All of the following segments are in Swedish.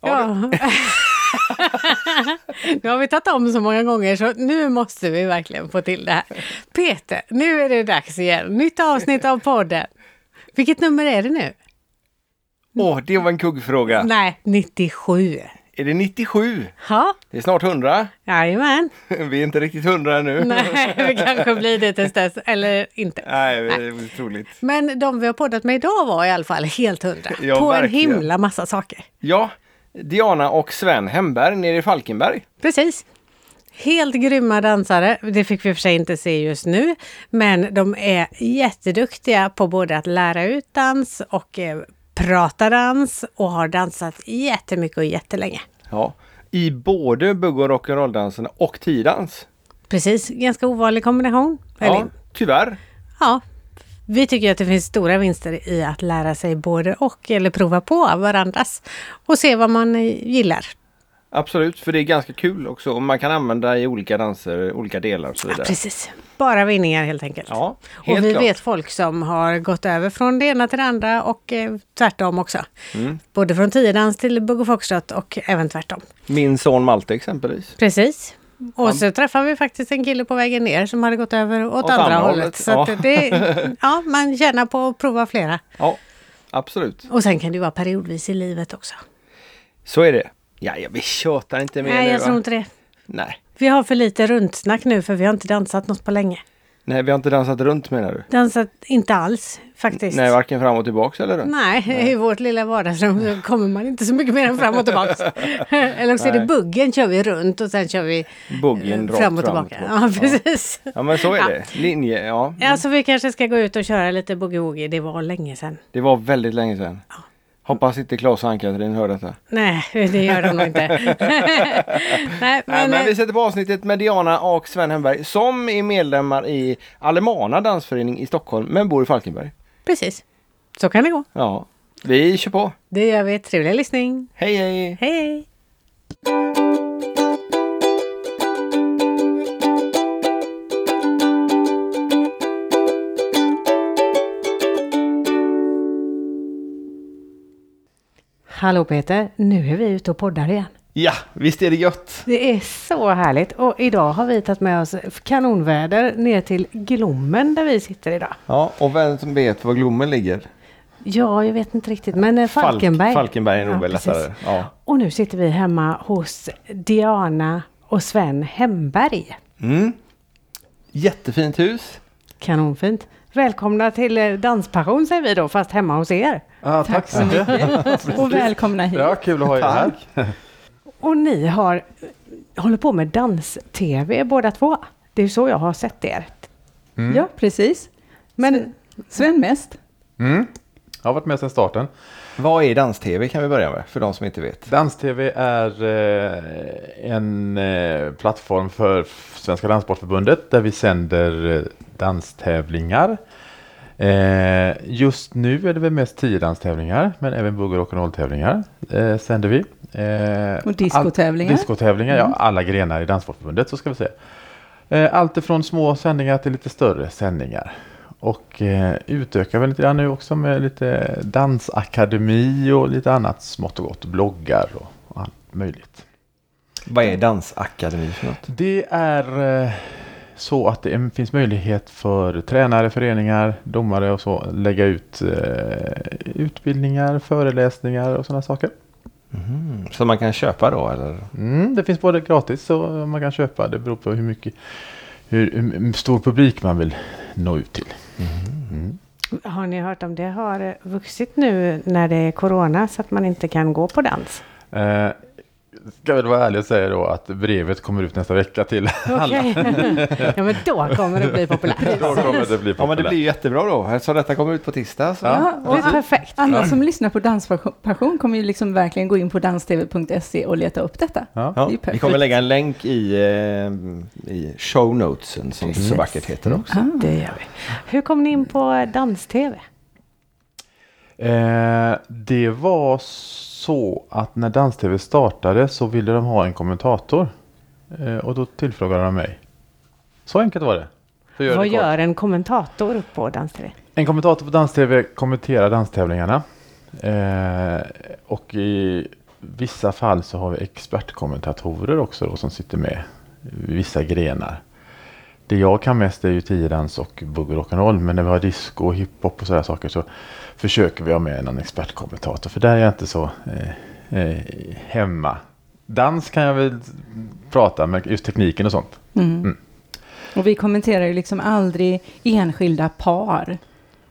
Ja. nu har vi tagit om så många gånger så nu måste vi verkligen få till det här. Peter, nu är det dags igen. Nytt avsnitt av podden. Vilket nummer är det nu? Åh, det var en kuggfråga. Nej, 97. Är det 97? Ja, Det är snart 100. jajamän. Vi är inte riktigt 100 ännu. Nej, vi kanske blir det tills dess, eller inte. Nej, det är otroligt. Men de vi har poddat med idag var i alla fall helt hundra. Ja, på verkligen. en himla massa saker. Ja, Diana och Sven Hemberg nere i Falkenberg. Precis. Helt grymma dansare. Det fick vi för sig inte se just nu. Men de är jätteduktiga på både att lära ut dans och eh, prata dans och har dansat jättemycket och jättelänge. Ja, i både bugg och rock'n'roll-dansen och tiodans. Precis, ganska ovanlig kombination. Eller, Ja, tyvärr. ja. Vi tycker att det finns stora vinster i att lära sig både och eller prova på varandras och se vad man eh, gillar. Absolut, för det är ganska kul också. Och man kan använda i olika danser, olika delar och så Ja, vidare. precis. Bara vinningar helt enkelt. Ja, Och helt vi klart. vet folk som har gått över från det ena till det andra och eh, tvärtom också. Mm. Både från tiodans till bugg och foxtrot och även tvärtom. Min son Malte exempelvis. Precis. Och så träffade vi faktiskt en kille på vägen ner som hade gått över åt, andra, andra hållet. hållet, Så ja. det, ja, man tjänar på att prova flera. Ja, absolut. Och sen kan det vara periodvis i livet också. Så är det. Ja, ja vi tjatar inte mer Nej, nu jag tror inte det. Nej. Vi har för lite rundsnack nu för vi har inte dansat något på länge. Nej, vi har inte dansat runt menar du? Dansat inte alls faktiskt. Nej, varken fram och tillbaks eller runt? Nej, i vårt lilla vardagsrum så kommer man inte så mycket mer än fram och tillbaka. Eller också är det Nej. buggen kör vi runt och sen kör vi Buggen eh, rakt fram och tillbaka. Ja, precis. Ja, men så är Ja. det. Linje, ja. Alltså vi kanske ska gå ut och köra lite boogie-woogie. Det var länge sedan. Det var väldigt länge sedan. Hoppas inte Claes och Ann-Katrin hör detta. Nej, det gör de nog inte. Nej, men, men vi eh, sätter på avsnittet med Diana och Sven Hemberg som är medlemmar i Alemana dansförening i Stockholm men bor i Falkenberg. precis. Så kan det gå. Ja, vi kör på. Det gör vi. Trevlig lyssning. Hej hej! Hej! Hallå Peter, nu är vi ute och poddar igen. Ja, visst är det gött? Det är så härligt och idag har vi tagit med oss kanonväder ner till Glommen där vi sitter idag. Ja, och vem som vet var Glommen ligger? Ja, jag vet inte riktigt, men eh, Falk- Falkenberg. Falkenberg är nog Ja, väl lättare. Ja. Och nu sitter vi hemma hos Diana och Sven Hemberg. Mm. Jättefint hus. Kanonfint. Välkomna till eh, Danspassion säger vi då, fast hemma hos er. Ja, tack så mycket. Och välkomna hit. Ja, kul att ha er här. Och ni har håller på med dans-tv båda två. Det är så jag har sett er. Ja, precis. Men Sven mest. Mm. Jag har varit med sedan starten. Vad är dans-tv kan vi börja med för de som inte vet? Dans-TV är eh, en eh, plattform för Svenska Danssportförbundet där vi sänder eh, danstävlingar. Eh, just nu är det väl mest tio danstävlingar men även bugg och rock'n'roll-tävlingar eh, sänder vi. Eh, Och diskotävlingar. All, diskotävlingar, ja. Alla grenar i Danssportförbundet så ska vi säga. Eh, allt ifrån små sändningar till lite större sändningar. Och eh, utökar väl lite grann nu också med lite dansakademi och lite annat smått och gott. Bloggar och, och allt möjligt. Vad är dansakademi för något? Det är eh, så att det finns möjlighet för tränare, föreningar, domare och så lägga ut eh, utbildningar, föreläsningar och sådana saker. Mm. Så man kan köpa då eller? Mm, det finns både gratis och man kan köpa. Det beror på hur mycket hur, hur stor publik man vill nå ut till. Mm. har ni hört om det har vuxit nu när det är corona så att man inte kan gå på dans? Eh, ska väl vara ärlig och säga då att brevet kommer ut nästa vecka till alla. Okej. ja men då kommer det bli populärt. Då kommer det bli Ja men det populärt. blir jättebra då. Så detta kommer ut på tisdag. Så. Ja. Det är perfekt. alla som lyssnar på Danspassion kommer ju liksom verkligen gå in på danstv.se och leta upp detta. Ja. Det är vi kommer lägga en länk i, eh, i show notesen som det så vackert heter också. Ah. Det gör vi. Hur kom ni in på dans-tv? Eh, det var så att när Dans-TV startade så ville de ha en kommentator. Eh, och då tillfrågade de mig. Så enkelt var det. Göra Vad det gör en kommentator på dans-tv? En kommentator på Dans-TV kommenterar danstävlingarna. Eh, och i vissa fall så har vi expertkommentatorer också då, som sitter med i vissa grenar. Det jag kan mest är ju tiodans och boogie rock'n'roll men när vi har disco, hiphop och sådana saker så försöker vi ha med en expertkommentator för där är jag inte så eh, eh, hemma. Dans kan jag väl prata med just tekniken och sånt. Mm. Mm. Och vi kommenterar ju liksom aldrig enskilda par.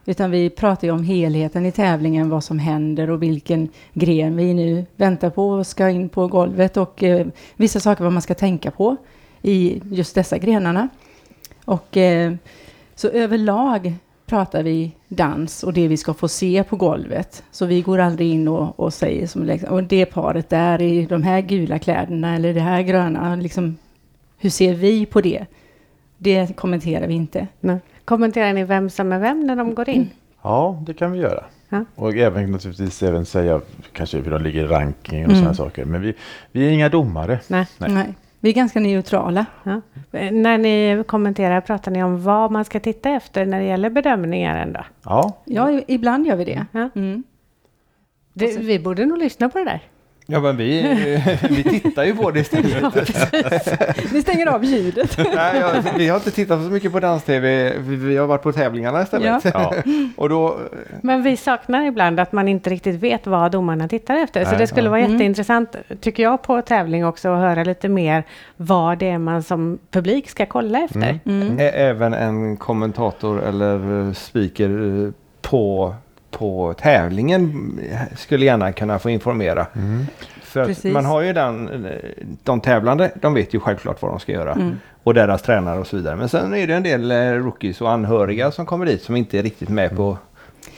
Utan vi pratar ju om helheten i tävlingen, vad som händer och vilken gren vi nu väntar på och ska in på golvet och eh, vissa saker vad man ska tänka på i just dessa grenarna. Och eh, så överlag pratar vi dans och det vi ska få se på golvet. Så vi går aldrig in och, och säger som liksom, och det paret där i de här gula kläderna eller det här gröna, liksom, hur ser vi på det? Det kommenterar vi inte. Nej. Kommenterar ni vem som är vem när de går in? Ja, det kan vi göra. Ja. Och även naturligtvis även säga kanske hur de ligger i rankingen och Mm. sådana saker. Men vi, vi är inga domare. Nej. Nej. Nej. Vi är ganska neutrala. Ja. När ni kommenterar, pratar ni om vad man ska titta efter när det gäller bedömningar ändå? Ja, Ja, ibland gör vi det. Ja. Mm. Det, Alltså- vi borde nog lyssna på det där. Ja men vi, vi tittar ju på det istället. Vi stänger av ljudet. Nej, ja, vi har inte tittat så mycket på dans-tv, vi, vi har varit på tävlingarna istället. ja. Och då, Men vi saknar ibland att man inte riktigt vet vad domarna tittar efter. så Nej, det skulle ja. vara Mm. jätteintressant, tycker jag, på tävling också att höra lite mer vad det är man som publik ska kolla efter. Mm. Mm. även en kommentator eller eh, speaker eh, på, på tävlingen skulle gärna kunna få informera. Mm. För man har ju den, de tävlande, de vet ju självklart vad de ska göra. Mm. Och deras tränare och så vidare. Men sen är det en del eh, rookies och anhöriga som kommer dit som inte är riktigt med på,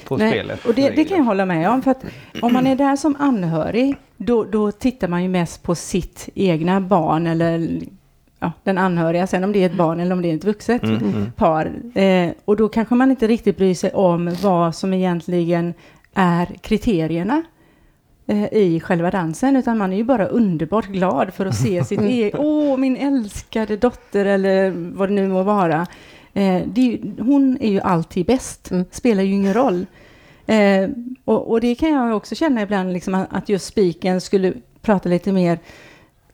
på Nej, spelet. och det, det kan jag hålla med om. För att om man är där som anhörig, då, då tittar man ju mest på sitt egna barn eller ja, den anhöriga. Sen om det är ett barn eller om det är ett vuxet Mm, mm. par. Eh, och då kanske man inte riktigt bryr sig om vad som egentligen är kriterierna eh, i själva dansen, utan man är ju bara underbart glad för att se sitt eget, åh min älskade dotter eller vad det nu må vara. Eh, det hon är ju alltid bäst, Mm. spelar ju ingen roll. Eh, och, och det kan jag också känna ibland, liksom, att just spiken skulle prata lite mer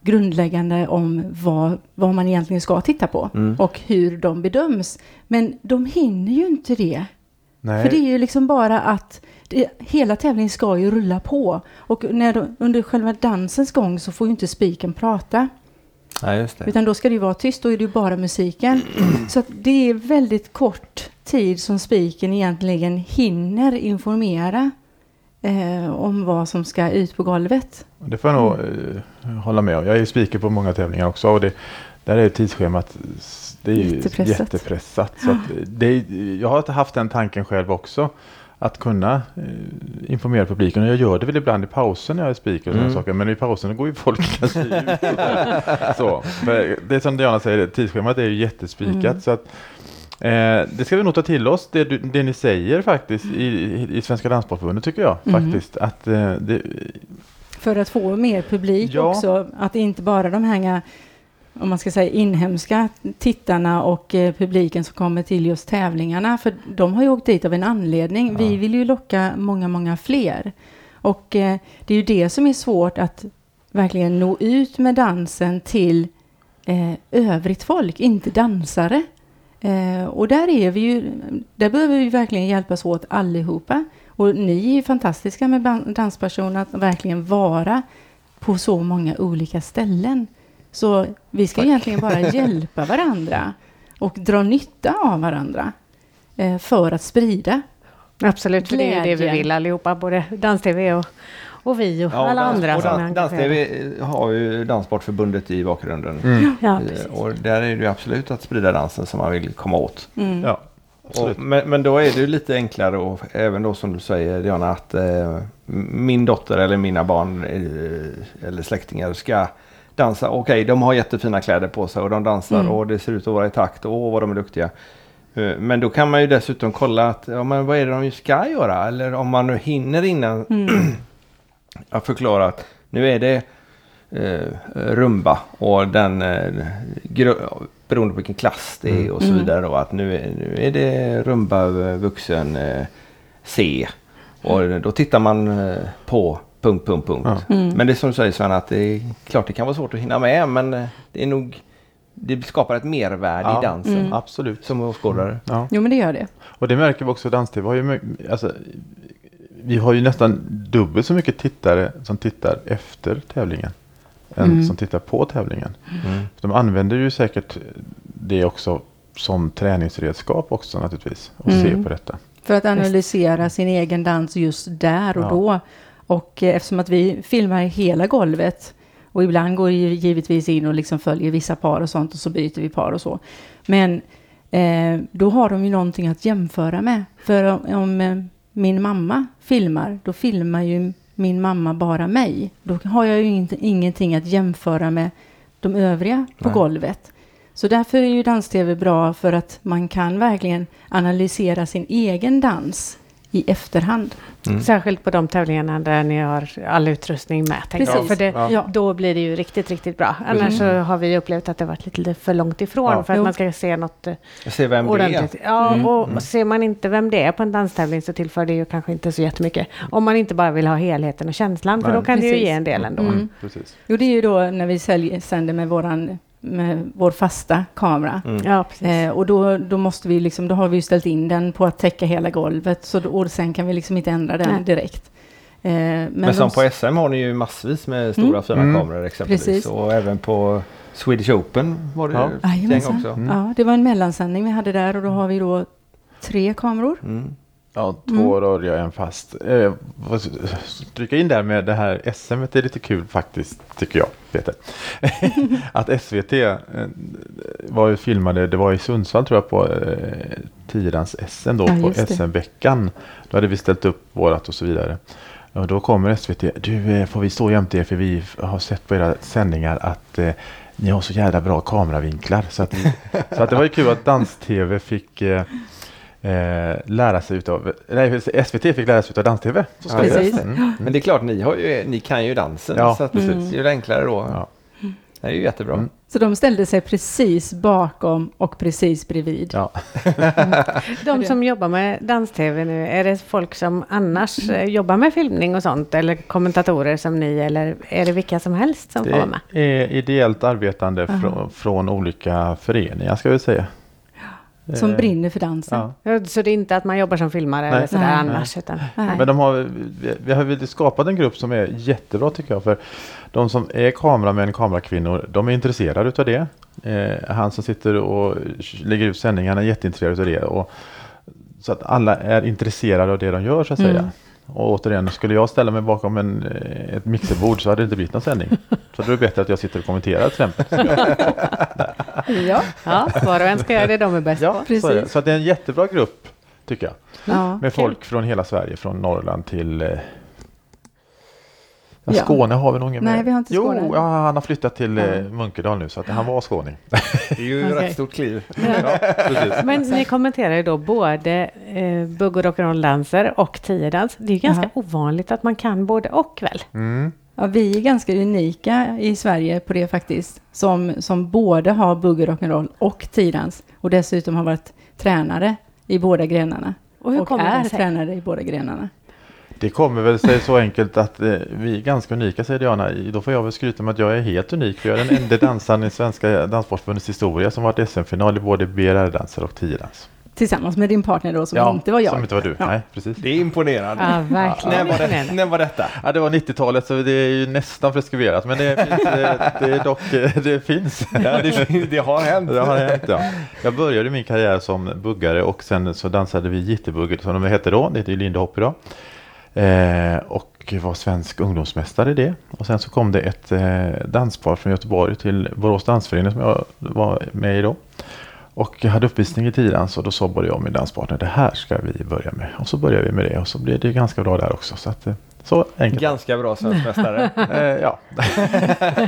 grundläggande om vad, vad man egentligen ska titta på Mm. och hur de bedöms. Men de hinner ju inte det. Nej. För det är ju liksom bara att det, hela tävlingen ska ju rulla på. Och när de, under själva dansens gång så får ju inte spiken prata. Ja. Utan då ska det ju vara tyst, då är det ju bara musiken. Så att det är väldigt kort tid som spiken egentligen hinner informera eh, om vad som ska ut på golvet. Det får jag nog eh, hålla med om. Jag är speaker på många tävlingar också. Och det, där är tidsschemat det är ju Jättepressat. jättepressat. Så att det, jag har haft den tanken själv också. Att kunna eh, informera publiken. Och jag gör det väl ibland i pausen när jag är speaker och sådana Mm. saker. Men i pausen går ju folk kanske ut. så, för det är som Diana säger, tidsschemat är ju jättespikat. Mm. Så att, eh, det ska vi nog ta till oss, det, det ni säger faktiskt i, i, Svenska Danssportförbundet tycker jag. Mm. faktiskt. Att eh, det, För att få mer publik Ja. också. Att inte bara de här, om man ska säga inhemska tittarna och eh, publiken som kommer till just tävlingarna. För de har ju åkt dit av en anledning. Vi Ja. vill ju locka många, många fler. Och eh, det är ju det som är svårt att verkligen nå ut med dansen till eh, övrigt folk, inte dansare. Eh, och där är vi ju, där behöver vi verkligen hjälpas åt allihopa. Och ni är ju fantastiska med danspersoner att verkligen vara på så många olika ställen. Så vi ska egentligen bara hjälpa varandra och dra nytta av varandra eh, för att sprida. Absolut, för det är ju det vi vill allihopa, både Dans-TV och, och vi och alla dans- andra och som är dans, engagerade. Dans-TV har ju Danssportförbundet i bakgrunden. mm, Ja, Eh. Och där är det ju absolut att sprida dansen som man vill komma åt. Mm. ja, absolut. Och, men, men då är det ju lite enklare och även då som du säger Diana att eh, min dotter eller mina barn eh, eller släktingar ska dansa. Okej, de har jättefina kläder på sig och de dansar Mm. och det ser ut att vara i takt. Åh, vad de är duktiga. Eh, Men då kan man ju dessutom kolla att ja, men vad är det de ska göra? Eller om man nu hinner innan Mm. Att förklara att nu är det eh, rumba och den eh, beroende på vilken klass det är Mm. och så Mm. vidare. Och att nu är, nu är det rumba eh, vuxen eh, C. Och då tittar man eh, på punkt, punkt, punkt. Ja. Mm. Men det är som du säger Sven, att det är klart det kan vara svårt att hinna med men det är nog det skapar ett mervärde Ja. i dansen Mm. Absolut. som åskådare. Ja. Jo, men det gör det. Och det märker vi också i dans-tv. Har ju, my- alltså, vi har ju nästan dubbelt så mycket tittare som tittar efter tävlingen. Än Mm. som tittar på tävlingen. Mm. De använder ju säkert det också som träningsredskap också naturligtvis. Och Mm. se på detta. För att analysera sin egen dans just där och Ja. då. Och eh, eftersom att vi filmar hela golvet och ibland går vi givetvis in och liksom följer vissa par och sånt och så byter vi par och så. Men eh, då har de ju någonting att jämföra med. För om, om eh, min mamma filmar, då filmar ju min mamma bara mig. Då har jag ju inte, ingenting att jämföra med de övriga på Nej. golvet. Så därför är ju dans-tv bra för att man kan verkligen analysera sin egen dans i efterhand. Mm. Särskilt på de tävlingarna där ni har all utrustning med. tänker jag. Precis. För det, Ja. Då blir det ju riktigt, riktigt bra. Annars så har vi upplevt att det varit lite, för långt ifrån Ja. för att Jo. man ska se något eh, Jag ser vem det är. ordentligt. Ja, Mm. och ser man inte vem det är på en danstävling så tillför det ju kanske inte så jättemycket. Om man inte bara vill ha helheten och känslan, för Nej. då kan det ju Precis. ge en del ändå. Mm. Precis. Jo, det är ju då när vi säljer, sänder med, våran, med vår fasta kamera. Mm. Ja, precis. Eh, och då, då måste vi liksom, då har vi ju ställt in den på att täcka hela golvet. Så då, och sen kan vi liksom inte ändra den Nej. direkt. Eh, men Men som på SM har ni ju massvis med stora fina Mm. kameror exempelvis. Precis. Och även på Swedish Open var det Ja. gäng Jajamensan. också. Mm. Ja, det var en mellansändning vi hade där och då har vi då tre kameror. Mm. Ja, två röriga, en fast. Eh, stryka in där med det här SM är lite kul faktiskt, tycker jag, Peter. att SVT eh, var ju filmade, det var i Sundsvall tror jag på eh, Tidans SM då, Ja, på. SM-veckan. Då hade vi ställt upp vårat och så vidare. Och då kommer SVT, du eh, får vi stå jämte er för vi har sett på era sändningar att eh, ni har så jävla bra kameravinklar. Så att, så att det var ju kul att Dans-TV fick eh, eh, lära sig utav, nej SVT fick lära sig utav Dans-TV. Ja, precis. Mm. Men det är klart, ni, har ju, ni kan ju dansen. Ja, så det är ju enklare då. Ja. Det är ju jättebra. Mm. Så de ställde sig precis bakom och precis bredvid. Ja. De som jobbar med dans-tv nu, är det folk som annars eh, jobbar med filmning och sånt? Eller kommentatorer som ni? Eller är det vilka som helst som får vara med? Det är ideellt arbetande Aha. från, från olika föreningar ska vi säga. Som Eh, brinner för dansen. Ja. Så det är inte att man jobbar som filmare Nej. eller sådär Nej. annars? Utan, Nej. Men de har, vi, vi har väl skapat en grupp som är jättebra tycker jag. För de som är kameramän, kamerakvinnor, de är intresserade utav det. Eh, han som sitter och lägger ut sändningarna är jätteintresserad utav det. Och, så att alla är intresserade av det de gör så att säga. Och återigen, skulle jag ställa mig bakom en, eh, ett mixerbord så hade det inte blivit någon sändning. Så då är det bättre att jag sitter och kommenterar till exempel. Ja, ja, var och en ska göra det de är bäst Ja, på. så, är det. Precis. så det är en jättebra grupp tycker jag. ja. Med folk från hela Sverige, från Norrland till eh, ja, Ja. Skåne har vi nog ingen Nej, med. vi har inte jo, Skåne. ja, han har flyttat till eh, Ja. Munkedal nu så att han var skåning. Det är ju Okej. rätt stort kliv. Men ni kommenterar ju då både eh, bugg och rock'n'roll-danser och tiodans. Det är ju ganska ovanligt att man kan både och väl? Mm. Ja, vi är ganska unika i Sverige på det faktiskt. Som, som både har bugger rock'n'roll och tidans. Och dessutom har varit tränare i båda grenarna. Och hur och kommer är det sig? tränare i båda grenarna. Det kommer väl sig så enkelt att eh, vi är ganska unika säger Diana. Då får jag väl skryta med att jag är helt unik. För jag är den enda dansaren i Svenska Danssportförbundets historia som varit SM-final i både BRR-danser och tiodans. Tillsammans med din partner då, som inte var jag. Som inte var du. Ja. Nej, precis. Det är imponerande. Ja, verkligen. När, var det, när var detta? Ja, det var 90-talet så det är ju nästan preskriberat. Men det, finns, eh, det är dock, eh, det finns. Ja, det, det har hänt. Det har hänt ja. Jag började min karriär som buggare och sen så dansade vi jitterbugget som de hette då. Det heter ju Lindy Hop idag. Eh, och var svensk ungdomsmästare i det. Och sen så kom det ett eh, danspar från Göteborg till Borås dansförening som jag var med i då. Och jag hade uppvisning i tiodans och då sa både jag och min danspartner det här ska vi börja med. Och så började vi med det och så blev det ganska bra där också. Så, att, eh, så enkelt. Ganska bra svenskmästare. Eh, ja.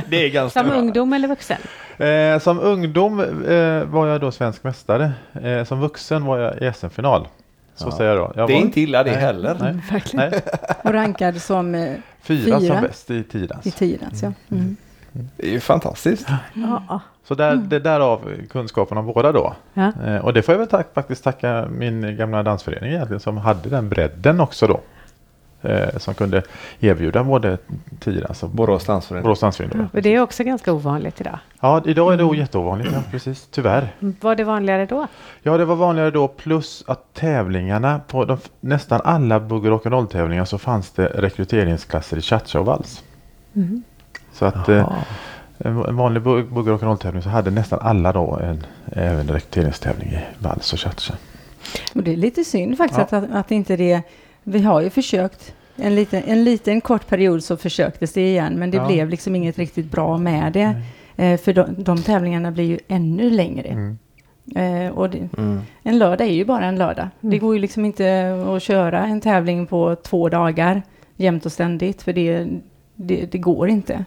Det är ganska Som bra. ungdom eller vuxen? Eh, som ungdom eh, var jag då svensk mästare. Eh, som vuxen var jag i SM-final. Så Ja. säger jag då. Jag Det är var, inte illa det Nej. heller. Nej, Verkligen. nej. Och rankad som eh, Fyra, Fyra. som bäst i tidans. i tidans. Ja. Mm. Det är ju fantastiskt. Ja. Så där, det därav kunskapen om båda då. Ja. Eh, och det får jag väl tack, faktiskt tacka min gamla dansförening egentligen som hade den bredden också då. Eh, som kunde erbjuda både tiodans och Borås dansförening. Borås dansförening. Och det är också ganska ovanligt idag. Ja, idag är det jätteovanligt, ja, precis. Tyvärr. Var det vanligare då? Ja, det var vanligare då plus att tävlingarna på de, nästan alla bugg och rock'n'roll-tävlingar så fanns det rekryteringsklasser i cha-cha och vals. Så att eh, en vanlig bugg och rock'n'roll-tävling så hade nästan alla då en även rekryteringstävling i vals och cha-cha. Det är lite synd faktiskt Ja. att, att inte det... Vi har ju försökt. En liten, en liten kort period så försöktes det igen men det Ja. blev liksom inget riktigt bra med det. Eh, för de, de tävlingarna blir ju ännu längre. Mm. Eh, och det, Mm. en lördag är ju bara en lördag. Det går ju liksom inte att köra en tävling på två dagar jämt och ständigt för det, det, det går inte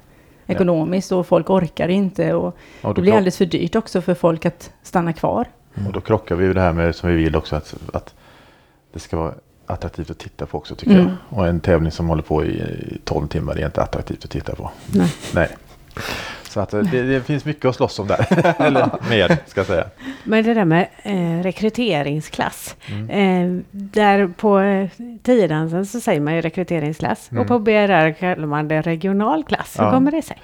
ekonomiskt och folk orkar inte och Och det då, blir alldeles för dyrt också för folk att stanna kvar. och då krockar vi ju det här med som vi vill också att, att det ska vara attraktivt att titta på också tycker Mm. jag. Och en tävling som håller på i, i 12 timmar är inte attraktivt att titta på. Nej. Nej. Så att eh, det, det finns mycket att slåss om där. Eller med, ska jag säga. Men det där med eh, rekryteringsklass. Mm. Eh, där på eh, tiodansen så säger man ju rekryteringsklass. Mm. Och på BRR kallar man det regional klass. Hur Ja. kommer det sig?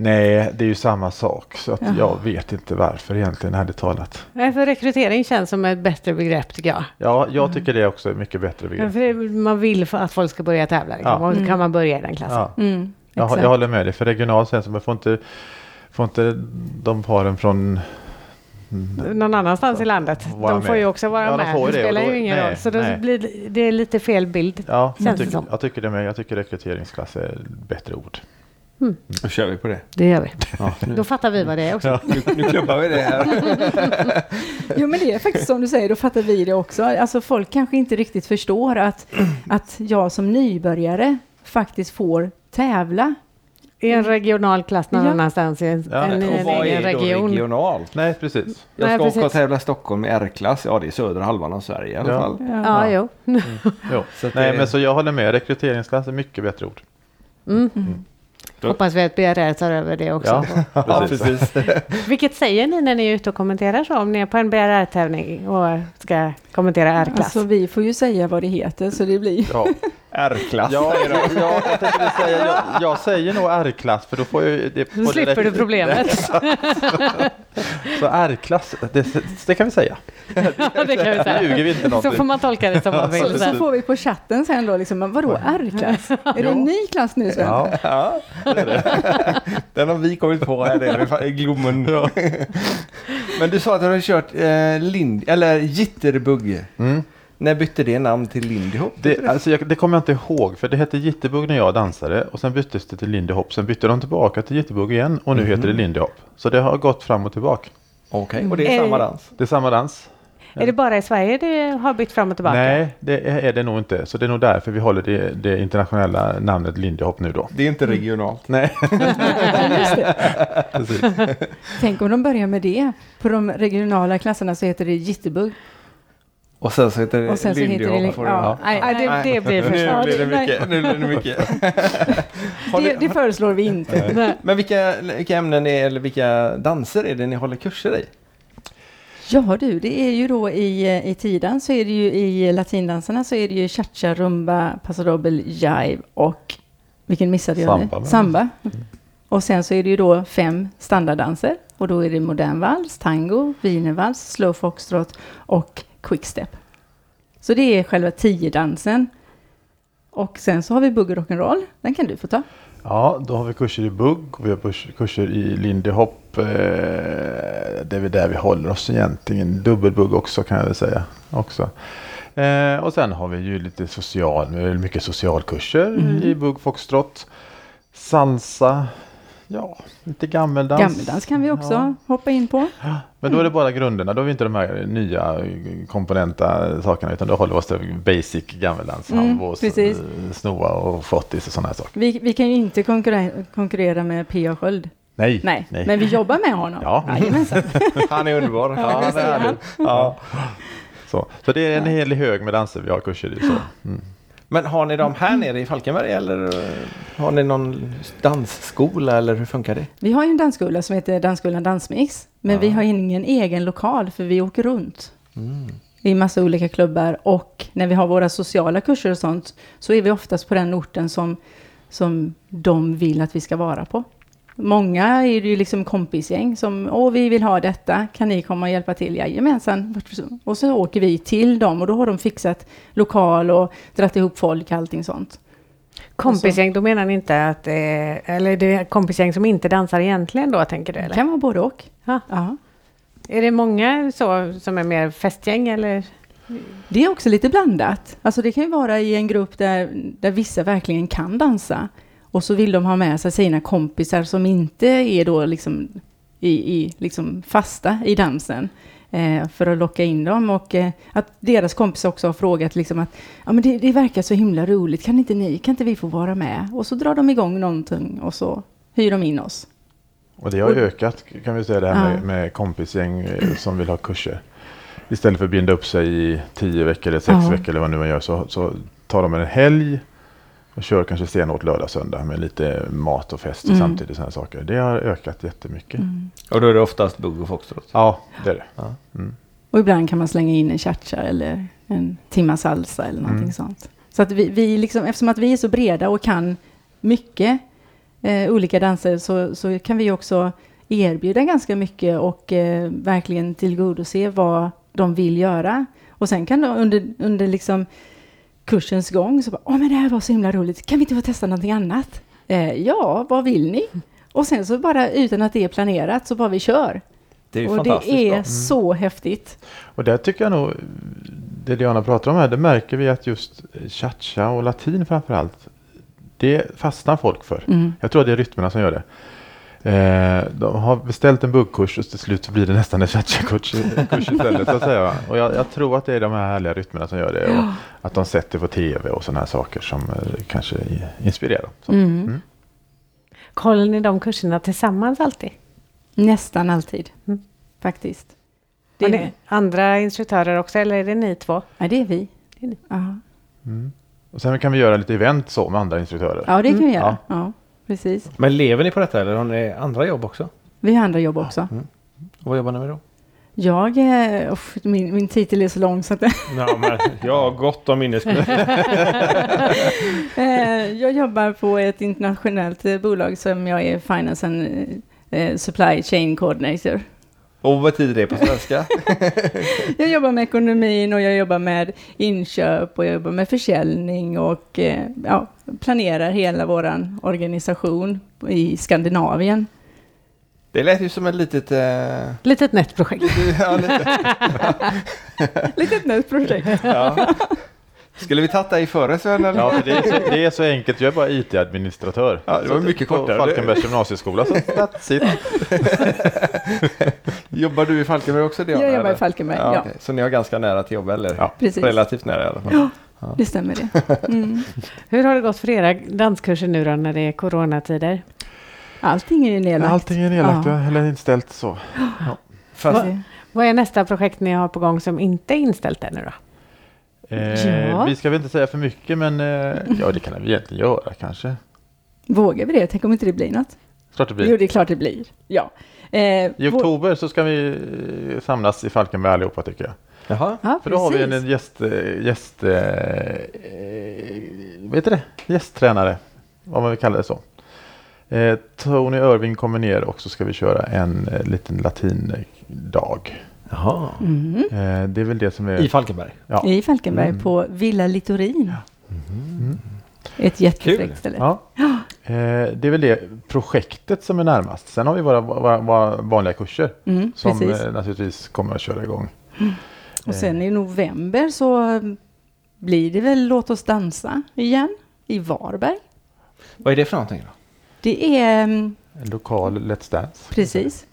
Nej, det är ju samma sak. Så att Jaha. jag vet inte varför egentligen, ärligt talat. Nej, för rekrytering känns som ett bättre begrepp tycker jag. Ja, jag tycker det är också ett mycket bättre Ja, begrepp. för det, man vill att folk ska börja tävla. Liksom. Ja. Och då Mm. kan man börja i den klassen. Ja, Mm, jag, jag håller med dig. För regionalt sen så man får inte, får inte de paren från Någon annanstans i landet. De får med. ju också vara Ja, de med. får Det det, spelar då- ju ingen nej, roll. Så då nej. blir det- det är lite fel bild. Ja, Känns jag tycker, som. jag tycker det med. Jag tycker rekryteringsklass är ett bättre ord. Då kör vi på det. Det gör vi. Ja, Då fattar vi vad det är också. nu, nu klubbar vi det här. Jo men det är faktiskt som du säger, då fattar vi det också. Alltså folk kanske inte riktigt förstår att, att jag som nybörjare faktiskt får tävla. I en regional klass någon Ja. annanstans i en, Ja, en, Och en vad egen är då region. regionalt? Nej, precis. Jag Nej, ska åka och tävla i Stockholm i R-klass. Ja, det är södra halvan av Sverige i alla Ja. fall. Ja, jo. Jo. Så att Nej, men så jag håller med. Rekryteringsklass är mycket bättre ord. Mm. Då- Hoppas vi att BRR tar över det också. Ja, Ja, precis. Vilket säger ni när ni är ute och kommenterar så? Om ni är på en BRR-tävling och ska kommentera R-klass? Alltså vi får ju säga vad det heter så det blir... Ja, R-klass. ja, ja jag, tänkte säga, jag, jag säger nog R-klass för då får jag det. Då slipper du direkt- problemet. Så R-klass, det, det kan vi säga. det kan vi Det ljuger säga. vi inte Så någonting. får man tolka det som man Så, vill. så sen. får vi på chatten sen då liksom, men vadå R-klass? Är det en ny klass nu Sven? Ja, Ja, det är det. Den har vi kommit på här. Det är det i Glommen. Men du sa att du har kört eh, Lind, eller Jitterbug. mm. När bytte det namn till Lindy Hop? det, alltså jag, det kommer jag inte ihåg för det hette Jitterbug när jag dansade och sen byttes det till Lindy Hop. Sen bytte de tillbaka till Jitterbug igen och nu Mhm. heter det Lindy Hop. Så det har gått fram och tillbaka. Okej, och det är Är samma det- dans? Det är samma dans. Är det bara i Sverige det har bytt fram och tillbaka? Nej, det är det nog inte. Så det är nog därför vi håller det, det internationella namnet Lindy Hop nu då. Det är inte regionalt. Nej, det. precis. Tänk om de börjar med det. På de regionala klasserna så heter det Jitterbug. Och sen så heter det Lindy. Hop. får du- Ja, nej, Nej, det, blir för Nu blir det mycket. Nu blir det mycket. Det, det föreslår vi inte. Nej. Men vilka, vilka ämnen är, eller vilka danser är det ni håller kurser i? Ja du, det är ju då i, i tiden så är det ju i latindanserna så är det ju cha-cha, rumba, paso doble, jive och vilken missade jag Samba, nu? Samba. Och sen så är det ju då fem standarddanser och då är det modern vals, tango, wienervals, slow foxtrot och quickstep. Så det är själva tiodansen. Och sen så har vi bugg och rock'n'roll, den kan du få ta. Ja, då har vi kurser i bugg och vi har kurs- kurser i Lindy Hop. Eh, det är väl där vi håller oss egentligen. Dubbelbugg också kan jag väl säga. Också. Eh, och sen har vi ju lite social, mycket socialkurser Mm. i bugg, foxtrot. Salsa, ja, lite gammeldans. Gammeldans kan vi också Ja. hoppa in på. Men då är det bara grunderna, då har vi inte de här nya komponenta sakerna utan då håller vi oss till basic gammeldans. Mm, eh, snoa och flottis och sådana här saker. Vi, vi kan ju inte konkurrera, konkurrera med P.A. Sköld. Nej, Nej, men vi jobbar med honom. Ja. Jajamensan. Han är underbar. Ja, det det är. Ja. Så. så det är en hel hög med danser vi har kurser i. Så. Mm. Men har ni dem här nere i Falkenberg eller har ni någon dansskola eller hur funkar det? Vi har ju en dansskola som heter Dansskolan Dansmix. Men vi har ingen egen lokal för vi åker runt. i massa olika klubbar och när vi har våra sociala kurser och sånt så är vi oftast på den orten som, som de vill att vi ska vara på. Många är det ju liksom kompisgäng som, åh vi vill ha detta, kan ni komma och hjälpa till? Jajamensan. Och så åker vi till dem och då har de fixat lokal och dratt ihop folk, allting sånt. Kompisgäng, då menar ni inte att eh, eller det är kompisgäng som inte dansar egentligen då, tänker du? Det Eller? kan vara både och. Ja. Ja. Är det många så som är mer festgäng eller? Det är också lite blandat. Alltså det kan ju vara i en grupp där, där vissa verkligen kan dansa. Och så vill de ha med sig sina kompisar som inte är då liksom, i, i, liksom fasta i dansen. Eh, för att locka in dem. Och eh, att deras kompisar också har frågat liksom att ja, men det, det verkar så himla roligt. Kan inte ni, kan inte vi få vara med? Och så drar de igång någonting och så hyr de in oss. Och det har Och- ökat kan vi säga det här Ja. med, med kompisgäng eh, som vill ha kurser. Istället för att binda upp sig i tio veckor eller sex Ja. veckor eller vad nu man gör så, så tar de en helg och kör kanske stenhårt lördag söndag med lite mat och fest Mm. samtidigt. Såna här saker. Det har ökat jättemycket. Mm. Och då är det oftast bugg och foxtrot. Ja, det är det. Ja. Mm. Och ibland kan man slänga in en cha eller en timma salsa eller någonting Mm. sånt. Så att vi, vi liksom, eftersom att vi är så breda och kan mycket eh, olika danser så, så kan vi också erbjuda ganska mycket och eh, verkligen tillgodose vad de vill göra. Och sen kan de under, under liksom kursens gång så bara, åh men det här var så himla roligt, kan vi inte få testa någonting annat? Eh, ja, vad vill ni? Och sen så bara utan att det är planerat så bara vi kör. Det är ju och fantastiskt det är bra. så häftigt. Och där tycker jag nog, det Diana pratar om här, det märker vi att just cha-cha och latin framförallt, det fastnar folk för. Mm. Jag tror att det är rytmerna som gör det. Eh, de har beställt en buggkurs och till slut så blir det nästan en cha-cha-kurs kurs istället. Så att säga. Och jag, jag tror att det är de här härliga rytmerna som gör det. Och att de sätter på tv och sådana här saker som eh, kanske inspirerar. Så. Mm. Mm. Håller ni de kurserna tillsammans alltid? Nästan alltid, Mm. faktiskt. Det, ni andra instruktörer också eller är det ni två? ja, det är vi. Det är ni. Ja, Mm. Och sen kan vi göra lite event så med andra instruktörer. ja det kan vi Ja. göra. Ja. Precis. Men lever ni på detta eller har ni andra jobb också? Vi har andra jobb också. Och vad jobbar ni med då? Jag, uff, min, min titel är så lång så att Ja, men jag har gott om minneskunnande. eh, jag jobbar på ett internationellt bolag som jag är Finance and eh, Supply Chain Coordinator. Och vad betyder det på svenska? Jag jobbar med ekonomin och jag jobbar med inköp och jag jobbar med försäljning och eh, ja, planerar hela vår organisation i Skandinavien. Det lät ju som ett litet... Eh, Litet nätprojekt. ja, lite, Litet nytt projekt. ja. Skulle vi tagit dig före Sven? Eller? Ja, för det, är så, det är så enkelt. Jag är bara IT-administratör. Ja, det var mycket på kortare. Falkenbergs gymnasieskola. Så that's it. Jobbar du i Falkenberg också? Diana, Jag jobbar i? Falkenberg, Ja, ja. okej. Så ni har ganska nära till jobb, eller? Ja. Precis. Relativt nära i alla fall. Det stämmer det. Mm. Hur har det gått för era danskurser nu då när det är coronatider? Allting är ju nedlagt. Allting är nedlagt Ja. eller inställt så. Fast, Det- Vad är nästa projekt ni har på gång som inte är inställt ännu då? Eh, Ja. Vi ska väl inte säga för mycket men eh, ja det kan vi egentligen göra kanske. Vågar vi det? Tänk om inte det blir något? Klart det blir. Jo, det är klart det blir. Ja. Eh, I oktober så ska vi eh, samlas i Falkenberg allihopa tycker jag. jaha. Ja, För då har vi en, precis. en gäst, eh, gäst, eh, eh, vad heter det? gästtränare, vad man vill kalla det så. Eh, Tony Irving kommer ner och så ska vi köra en eh, liten latindag. Jaha. Mm. Eh, det är väl det som är... I Falkenberg? ja. I Falkenberg Mm. på Villa Littorin. Mm. Ett jättefräckt ställe. Ja. Eh, det är väl det projektet som är närmast. Sen har vi våra, våra, våra vanliga kurser Mm, som precis. eh, naturligtvis kommer att köra igång. Och sen i november så blir det väl Låt oss dansa igen i Varberg. Vad är det för någonting då? Det är mm, En lokal Let's Dance. precis.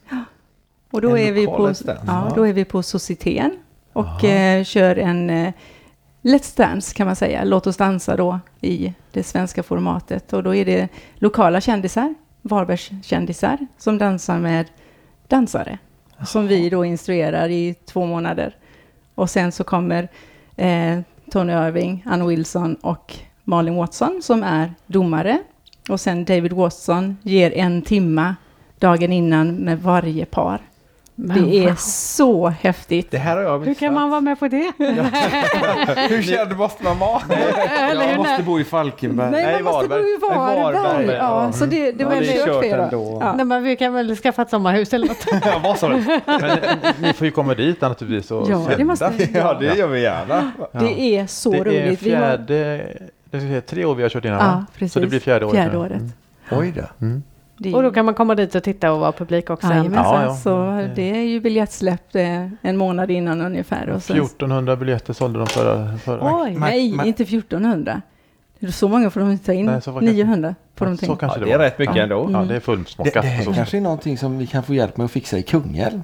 Och då är, vi på, ja, ja. då är vi på Societeten och Aha. eh, kör en eh, Let's Dance kan man säga. Låt oss dansa då i det svenska formatet. Och då är det lokala kändisar, Varbergs kändisar, som dansar med dansare. Som vi då instruerar i två månader. Och sen så kommer eh, Tony Irving, Ann Wilson och Malin Watson som är domare. Och sen David Watson ger en timma dagen innan med varje par. Det är så häftigt. Det här har jag Hur kan man vara med på det? Hur känd måste man vara? Jag måste bo i Falkenberg. Nej, Nej, man måste bo i Varberg. Varberg. Varberg, Ja, ja. så det, det Ja, var det är kört då. ändå. Ja. Nej, men vi kan väl skaffa ett sommarhus eller något. Ja, vad sa du? Men eh, ni får ju komma dit naturligtvis och Ja, det måste vi. Ja, det gör vi gärna. Det är så det är roligt. Vi har, fjärde, det ska säga, tre år vi har kört innan ja, precis. Så det blir fjärde året. Fjärde året. Mm. Oj då. Mm. Det Och då kan man komma dit och titta och vara publik också. Jajamensan, Ja, ja. så det är ju biljettsläpp eh, en månad innan ungefär. Och sen, 1400 biljetter sålde de förra. förra. Oj! Ma- nej, ma- inte 1400. Det är Så många får de inte ta in. Nej, så var det- 900 får de ta så in. kanske Ja, det, det är rätt mycket ja. ändå. Ja, det är Det, fullsmockat. det på här så kanske är någonting som vi kan få hjälp med att fixa i Kungälv.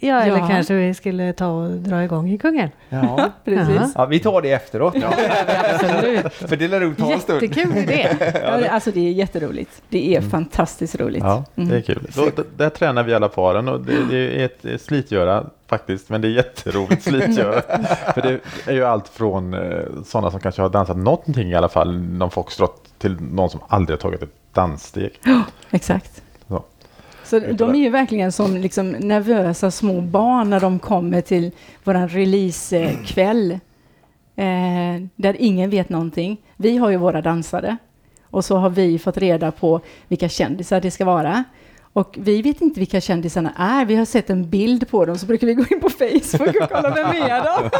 Ja, eller Ja. kanske vi skulle ta och dra igång i Kungälv. Ja. Precis. ja, vi tar det efteråt. Absolut. För det lär nog ta en stund. Jättekul idé. Ja, det, alltså det är jätteroligt. Det är Mm. fantastiskt roligt. Ja, det är Mm. kul. Då, d- där tränar vi alla paren och det, det är ett slitgöra faktiskt, men det är jätteroligt slitgöra. För det är ju allt från eh, sådana som kanske har dansat någonting i alla fall, någon foxtrot, till någon som aldrig har tagit ett danssteg. Exakt. Så. De är ju verkligen som liksom nervösa små barn när de kommer till våran releasekväll. Eh, där ingen vet någonting. Vi har ju våra dansare. Och så har vi fått reda på vilka kändisar det ska vara. Och vi vet inte vilka kändisarna är. Vi har sett en bild på dem så brukar vi gå in på Facebook och kolla vem är de.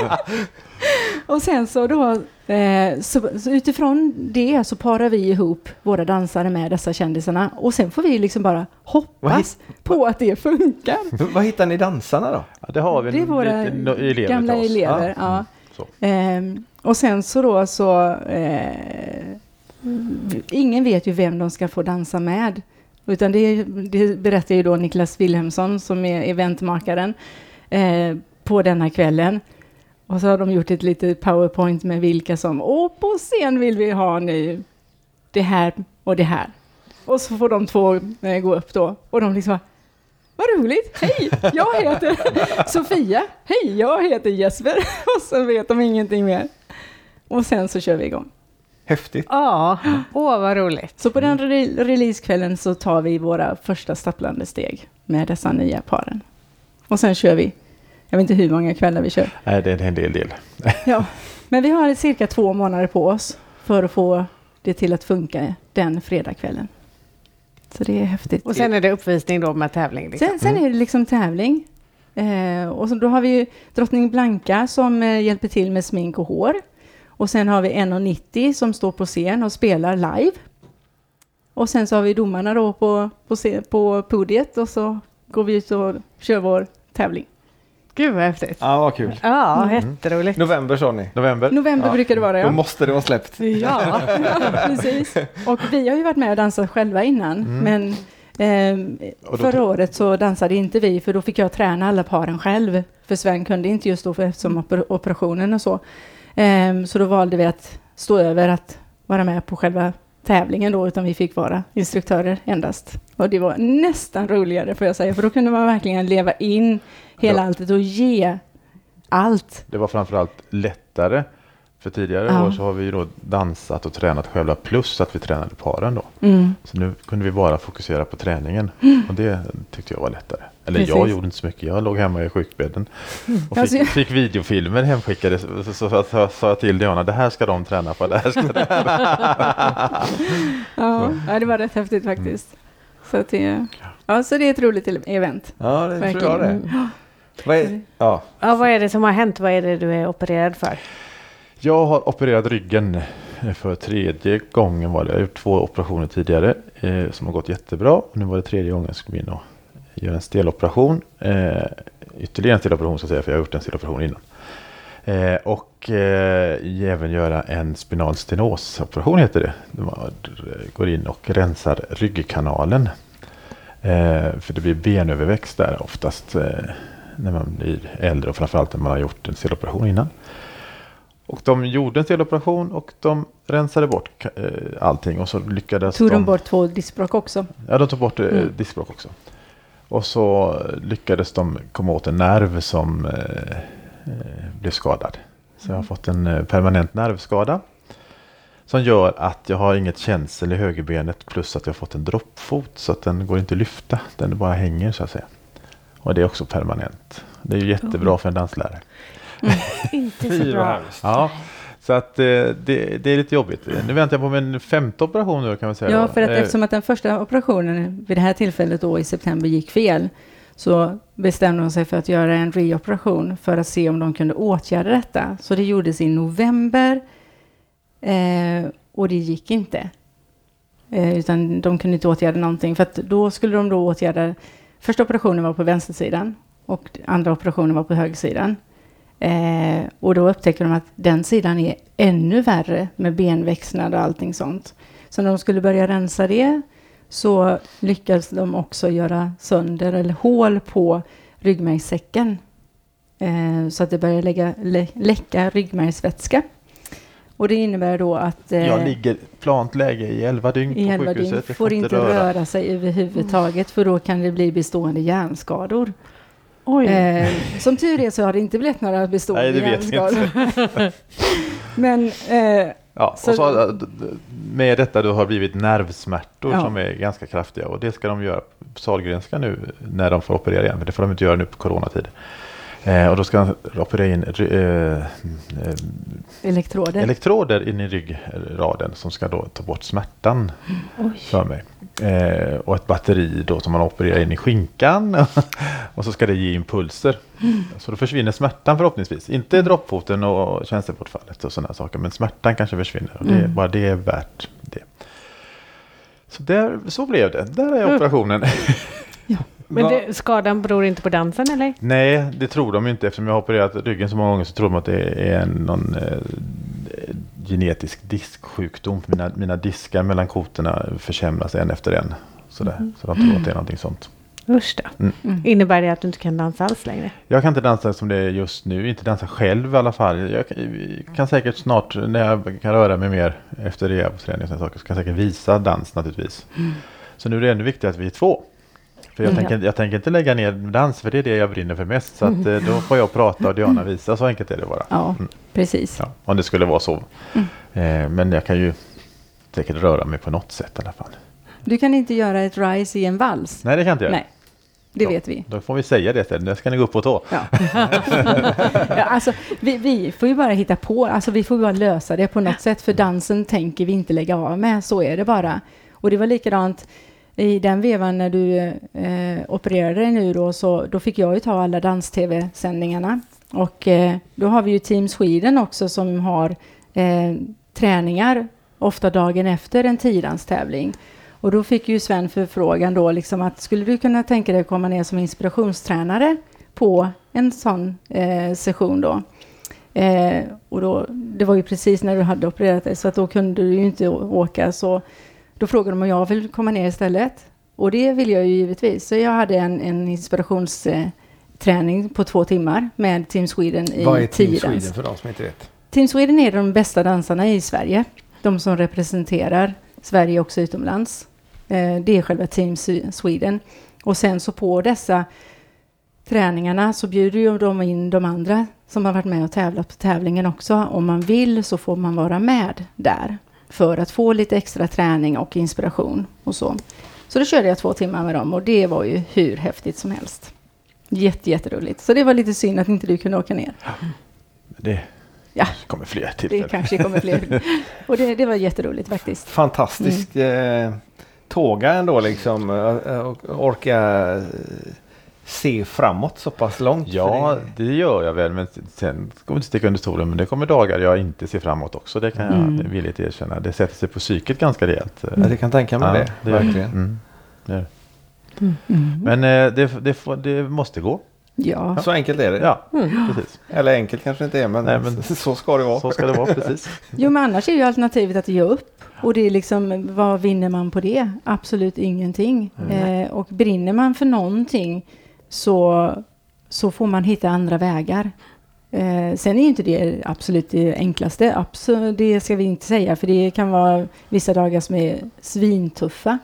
och sen så då, eh, så, så utifrån det så parar vi ihop våra dansare med dessa kändisarna. Och sen får vi liksom bara hoppas på att det funkar. Vad hittar ni dansarna då? Ja, det har vi Det är våra elever gamla till oss. elever. Ja. Ja. Så. Ehm, och sen så då så... Eh, ingen vet ju vem de ska få dansa med. Utan det, det berättar ju då Niklas Wilhelmsson som är eventmakaren eh, på denna kvällen. Och så har de gjort ett litet powerpoint med vilka som, och på scen vill vi ha nu det här och det här. Och så får de två eh, gå upp då. Och de liksom vad roligt, hej, jag heter Sofia, hej, jag heter Jesper. Och så vet de ingenting mer. Och sen så kör vi igång. Häftigt. Ja, åh vad roligt. Så på den re- releasekvällen så tar vi våra första stapplande steg med dessa nya paren. Och sen kör vi, jag vet inte hur många kvällar vi kör. Nej, det är en del del. Ja, men vi har cirka två månader på oss för att få det till att funka den fredagskvällen. Så det är häftigt. Och sen är det uppvisning då med tävling. Liksom. Sen, sen är det liksom tävling. Eh, och så, då har vi ju drottning Blanka som eh, hjälper till med smink och hår. Och sen har vi 1,90 som står på scen och spelar live. Och sen så har vi domarna då på, på, scen, på podiet och så går vi ut och kör vår tävling. Gud vad häftigt. Ja, vad kul. Ja, jätteroligt. November sa ni. November. November Ja, brukar det vara Då ja. måste det vara släppt. Ja, Precis. Och vi har ju varit med och dansat själva innan. Men ehm, då- förra året så dansade inte vi för då fick jag träna alla paren själv. För Sven kunde inte just då för eftersom oper- operationen och så. Ehm, så då valde vi att stå över att vara med på själva tävlingen då utan vi fick vara instruktörer endast. Och det var nästan roligare får jag säga för då kunde man verkligen leva in hela Ja. alltet och ge allt. Det var framförallt lättare. För tidigare Ja. år så har vi då dansat och tränat själva plus att vi tränade paren då. Mm. Så nu kunde vi bara fokusera på träningen. Och det tyckte jag var lättare. Eller jag Precis. gjorde inte så mycket. Jag låg hemma i sjukbädden. Och Alltså, fick, jag- fick videofilmer hemskickade. Så, så, så, så, så sa jag till Diana, det här ska de träna på. Det här ska de. Ja, ja, det var rätt häftigt faktiskt. Så, det, ja, så det är ett roligt event. Ja, det tror jag Verkligen. det. Vad är, ja. ja, vad är det som har hänt? Vad är det du är opererad för? Jag har opererat ryggen eh, för tredje gången var det. Jag har gjort två operationer tidigare eh, som har gått jättebra. Och nu var det tredje gången jag skulle in och göra en steloperation. Eh, ytterligare en steloperation så att säga för jag har gjort en steloperation innan. Eh, och eh, även göra en spinal stenosoperation heter det. Man går in och rensar ryggkanalen. Eh, för det blir benöverväxt där oftast eh, när man blir äldre och framförallt när man har gjort en steloperation innan. Och de gjorde en steloperation och de rensade bort eh, allting och så lyckades Tog de bort två diskbråck också? Ja, de tog bort eh, Mm. diskbråck också. Och så lyckades de komma åt en nerv som eh, blev skadad. Så jag har fått en permanent nervskada. Som gör att jag har inget känsel i högerbenet plus att jag har fått en droppfot så att den går inte att lyfta. Den bara hänger så att säga. Och det är också permanent. Det är ju jättebra för en danslärare. Inte så bra. Ja, så att eh, det, det är lite jobbigt. Nu väntar jag på min femte operation nu kan man säga. Ja, för att Eh, eftersom att den första operationen vid det här tillfället då i september gick fel så bestämde de sig för att göra en reoperation för att se om de kunde åtgärda detta. Så det gjordes i november eh, och det gick inte. Eh, utan de kunde inte åtgärda någonting för att då skulle de då åtgärda Första operationen var på vänstersidan och andra operationen var på högersidan. Eh, och då upptäckte de att den sidan är ännu värre med benväxnad och allting sånt. Så när de skulle börja rensa det så lyckades de också göra sönder eller hål på ryggmärgssäcken. Eh, så att det började lägga, lä, läcka ryggmärgsvätska. Och det innebär då att eh, Jag ligger plant läge i 11 dygn i på elva sjukhuset. dygn får inte röra. röra sig överhuvudtaget för då kan det bli bestående hjärnskador. Oj. Eh, som tur är så har det inte blivit några bestående Nej, det vet hjärnskador. Men eh, Ja, Så- och så, eh, med detta då har blivit nervsmärtor Ja. som är ganska kraftiga och det ska de göra på Sahlgrenska nu när de får operera igen. För det får de inte göra nu på coronatid. Eh, och då ska de operera in eh, eh, elektroder. elektroder in i ryggraden som ska då ta bort smärtan för mig. Eh, och ett batteri då som man opererar in i skinkan och så ska det ge impulser. Så då försvinner smärtan förhoppningsvis. Inte droppfoten och tjänstebortfallet och sådana saker men smärtan kanske försvinner och det, är bara det är värt det. Så, där, så blev det. Där är operationen. Men Va- det, skadan beror inte på dansen eller? Nej, det tror de inte. Eftersom jag har opererat ryggen så många gånger så tror de att det är någon eh, genetisk disksjukdom. Mina, mina diskar mellan kotorna försämras en efter en. Sådär. Så de tror att det är någonting sånt. Usch då. Mm. Innebär det att du inte kan dansa alls längre? Jag kan inte dansa som det är just nu. Inte dansa själv i alla fall. Jag kan, säkert snart när jag kan röra mig mer efter rehabträning och sådana saker så kan jag säkert visa dans naturligtvis. Så nu är det ännu viktigare att vi är två. För jag, Mm. tänker, jag tänker inte lägga ner dans för det är det jag brinner för mest. Så att, eh, då får jag prata och Diana visa. Så enkelt är det bara. Ja, Mm. precis. Ja, om det skulle vara så. Eh, men jag kan ju säkert röra mig på något sätt i alla fall. Du kan inte göra ett rise i en vals. Nej, det kan jag inte göra. Nej, det Ja. vet vi. Då får vi säga det istället. Nu ska ni gå upp på tå. Ja. ja, alltså, vi, vi får ju bara hitta på, alltså, vi får bara lösa det på något sätt, för dansen tänker vi inte lägga av med, så är det bara. Och det var likadant i den vevan när du eh, opererade dig nu då, så då fick jag ju ta alla dans-tv-sändningarna. Och eh, då har vi ju Team Sweden också som har eh, träningar, ofta dagen efter en tiodanstävling. Och då fick ju Sven förfrågan då liksom att skulle du kunna tänka dig att komma ner som inspirationstränare på en sån eh, session då? Eh, och då, det var ju precis när du hade opererat dig så att då kunde du ju inte åka så då frågade de om jag vill komma ner istället. Och det vill jag ju givetvis. Så jag hade en, en inspirationsträning på två timmar med Team Sweden i Vad är Team. Sweden för de som inte vet? Team Sweden är de bästa dansarna i Sverige. De som representerar Sverige också utomlands. Eh, det är själva Team Sweden. Och sen så på dessa träningarna så bjuder ju de in de andra som har varit med och tävlat på tävlingen också. Om man vill så får man vara med där för att få lite extra träning och inspiration och så. Så då körde jag två timmar med dem och det var ju hur häftigt som helst. Jätte, jätteroligt. Så det var lite synd att inte du kunde åka ner. Det Ja. kommer fler Det tillfällen. kanske kommer fler. Och det, det var jätteroligt faktiskt. Fantastiskt eh, tåga ändå liksom. eh, och orka eh, se framåt så pass långt. Ja, För det gör jag väl. Men sen vi inte sticka under stolen. Men det kommer dagar jag inte ser framåt också. Det kan jag Mm. villigt erkänna. Det sätter sig på psyket ganska rejält. det, jag kan tänka mig Ja, det. det det. verkligen. Mm. Det det. Mm. Men eh, det, det, får, det måste gå. Ja, Så enkelt är det. Ja, precis. Eller enkelt kanske inte är men, Nej, men- så ska det vara. Så ska det vara precis. jo men annars är ju alternativet att ge upp. Och det är liksom, vad vinner man på det? Absolut ingenting. Eh, och brinner man för någonting så, så får man hitta andra vägar. Eh, sen är ju inte det absolut det enklaste. Absolut, det ska vi inte säga, för det kan vara vissa dagar som är svintuffa.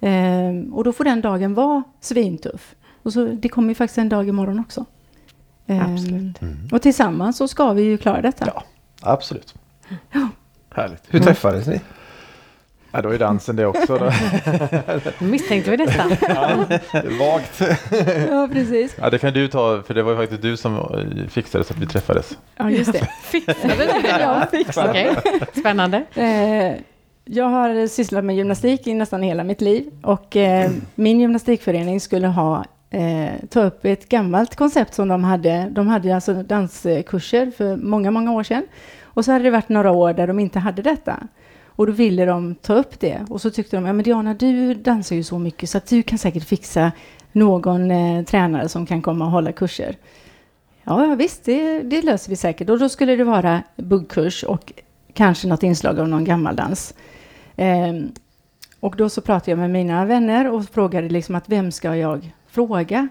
Eh, och då får den dagen vara svintuff. Och så, det kommer ju faktiskt en dag imorgon också. Eh, Absolut. Och tillsammans så ska vi ju klara detta. Ja, absolut. Härligt. Hur träffades ni? Ja, då är dansen det också. Då. Misstänkte vi nästan. Vagt. Ja, precis. Ja, det kan du ta, för det var ju faktiskt du som eh, fixade så att vi träffades. Ja, just det. Fixade det? Jag fixade Okej, spännande. Eh, jag har sysslat med gymnastik i nästan hela mitt liv och eh, min gymnastikförening skulle ha eh, ta upp ett gammalt koncept som de hade. De hade alltså danskurser för många, många år sedan och så hade det varit några år där de inte hade detta. Och då ville de ta upp det och så tyckte de, ja men Diana du dansar ju så mycket så att du kan säkert fixa någon eh, tränare som kan komma och hålla kurser. Ja, visst, det, det löser vi säkert. Och då skulle det vara buggkurs och kanske något inslag av någon gammaldans. Eh, och då så pratade jag med mina vänner och frågade liksom att vem ska jag fråga?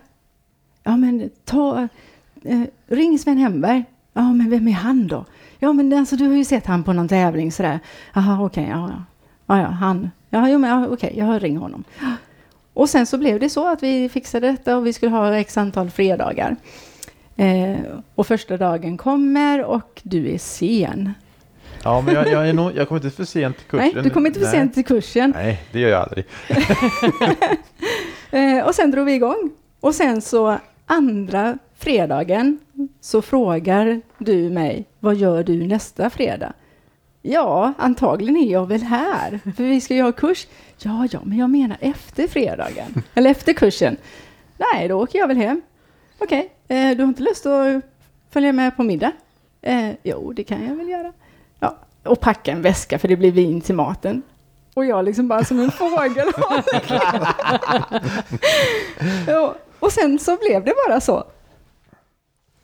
Ja, men ta, eh, ring Sven Hemberg. Ja, men vem är han då? Ja, men alltså du har ju sett han på någon tävling sådär. Jaha, okej, okay, ja, ja. Ja, ja, han. Ja, jo, men ja, okej, okay, jag ringer honom. Och sen så blev det så att vi fixade detta och vi skulle ha x antal fredagar. Eh, och första dagen kommer och du är sen. Ja, men jag, jag, är nog, jag kommer inte för sent till kursen. Nej, du kommer inte för sent till kursen. Nej, det gör jag aldrig. eh, och sen drog vi igång. Och sen så andra fredagen så frågar du mig, vad gör du nästa fredag? Ja, antagligen är jag väl här, för vi ska ju ha kurs. Ja, ja, men jag menar efter fredagen, eller efter kursen. Nej, då åker jag väl hem. Okej, eh, du har inte lust att följa med på middag? Eh, jo, det kan jag väl göra. Ja, och packa en väska för det blir vin till maten. Och jag liksom bara som en fågel. ja, och sen så blev det bara så.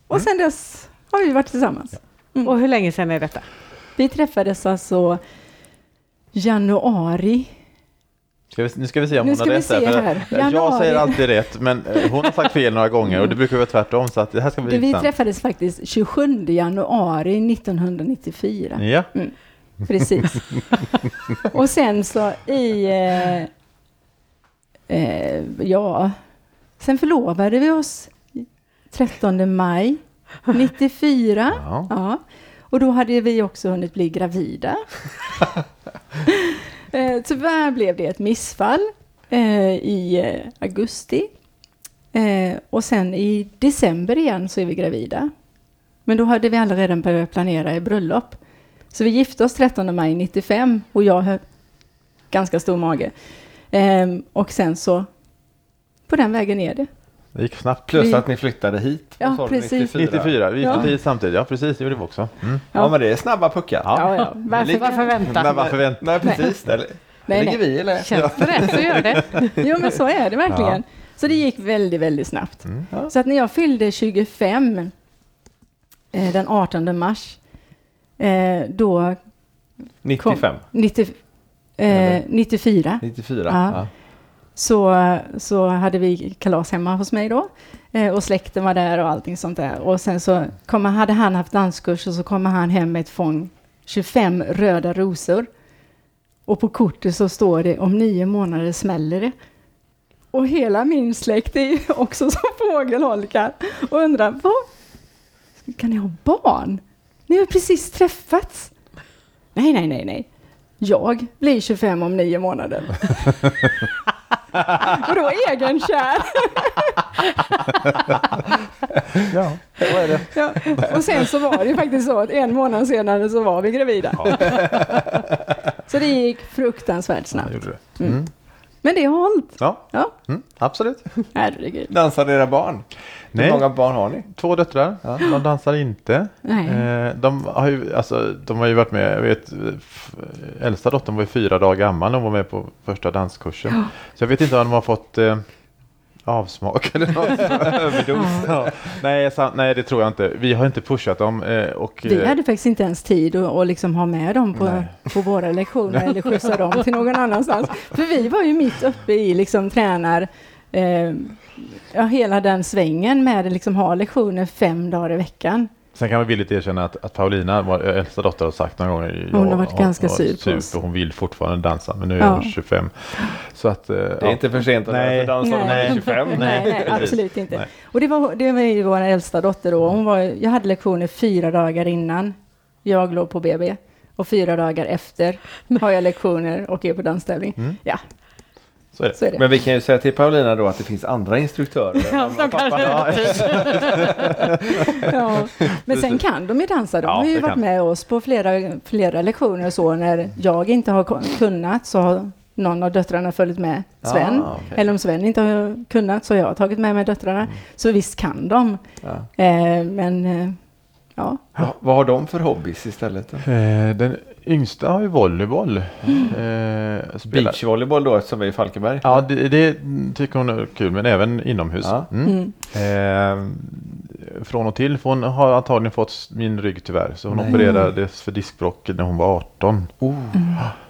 Och sen dess har vi varit tillsammans. Mm. Och hur länge sedan är detta? Vi träffades alltså januari. Ska vi, nu ska vi se om Nu hon ska har vi rätt. för här. Jag Januari. säger alltid rätt, men eh, hon har sagt fel några gånger och det brukar vara tvärtom. Så att det här ska bli Vi intressant. träffades faktiskt 27 januari 1994. Ja, Precis. och sen så i... Eh, eh, ja, sen förlovade vi oss 13 maj 94. Ja. Ja. Och då hade vi också hunnit bli gravida. eh, tyvärr blev det ett missfall eh, i eh, augusti. Eh, och sen i december igen så är vi gravida. Men då hade vi alla redan börjat planera i bröllop. Så vi gifte oss 13 maj 95 och jag har ganska stor mage. Ehm, och sen så, på den vägen är det. det gick snabbt. Plus Vi- att ni flyttade hit. Ja, du, precis. 94, vi gick Ja. ja. samtidigt. Ja, precis, det gjorde vi också. Mm. Ja, men det är snabba puckar. Ja, ja. Varför, Varför vänta? Men varför vänta? Nej, precis. Eller, Nej, ligger nej. vi eller? Känns det rätt så gör det. Jo, men så är det verkligen. Så det gick väldigt, väldigt snabbt. Mm. Så att när jag fyllde 25 eh, den 18 mars, eh, då 95? 90, eh, 94, 94? Ja. Så, så hade vi kalas hemma hos mig då. Eh, och släkten var där och allting sånt där. Och sen så kom, hade han haft danskurs och så kommer han hem med ett fång 25 röda rosor. Och på kortet så står det om nio månader smäller det. Och hela min släkt är ju också som fågelholkar och undrar, vad? Kan ni ha barn? Ni har precis träffats. Nej, nej, nej, nej. Jag blir 25 om nio månader. och då egenkär. Ja, så är det. Ja. Och sen så var det ju faktiskt så att en månad senare så var vi gravida. Så det gick fruktansvärt snabbt. det. Mm. Men det har hållit. Ja, Ja, mm, absolut. herregud. Dansar era barn? Nej. Hur många barn har ni? Två döttrar, de dansar inte. Nej. Eh, de, har ju, alltså, de har ju varit med, jag vet, äldsta dottern var ju fyra dagar gammal när hon var med på första danskursen. Så jag vet inte om de har fått eh, avsmak eller något. Överdos. Ja. Nej, nej, det tror jag inte. Vi har inte pushat dem. Eh, och, Vi eh, hade faktiskt inte ens tid att, att liksom ha med dem på, Nej. på våra lektioner eller skjutsa dem till någon annanstans. För vi var ju mitt uppe i liksom tränar, eh, ja, hela den svängen med att liksom ha lektioner fem dagar i veckan. Sen kan man villigt erkänna att, att Paulina, vår äldsta dotter, har sagt några gånger Hon har varit ganska sur på oss. och hon vill fortfarande dansa, men nu är Ja. hon 25. Så att, eh, Det är inte för sent att Nej. dansa när man är Nej. 25. Nej, nej, absolut inte. Nej. Och det var, det var ju vår äldsta dotter då. Hon var, jag hade lektioner fyra dagar innan jag låg på BB. och fyra dagar efter har jag lektioner och är på danstävling. Mm. Ja, Så är det. så är det. Men vi kan ju säga till Paulina då att det finns andra instruktörer. Ja, som kanske Ja, Ja. Men sen kan de ju dansa. De Ja, har ju varit kan. med oss på flera, flera lektioner och så. När jag inte har kunnat så har någon av döttrarna följt med Sven. Ah, okej. Eller om Sven inte har kunnat så har jag tagit med mig döttrarna. Så visst kan de. Ja. Eh, men eh, ja, Vad, vad har de för hobbys istället? Då? Eh, Den yngsta har ju volleyboll. Eh, spelar- Beachvolleyboll då vi är i Falkenberg. Ja, det, det tycker hon är kul, men även inomhus. Ja. Mm. mm. Eh, från och till, för hon har antagligen fått min rygg tyvärr. Så hon Nej. opererades för diskbråck när hon var 18. Oh.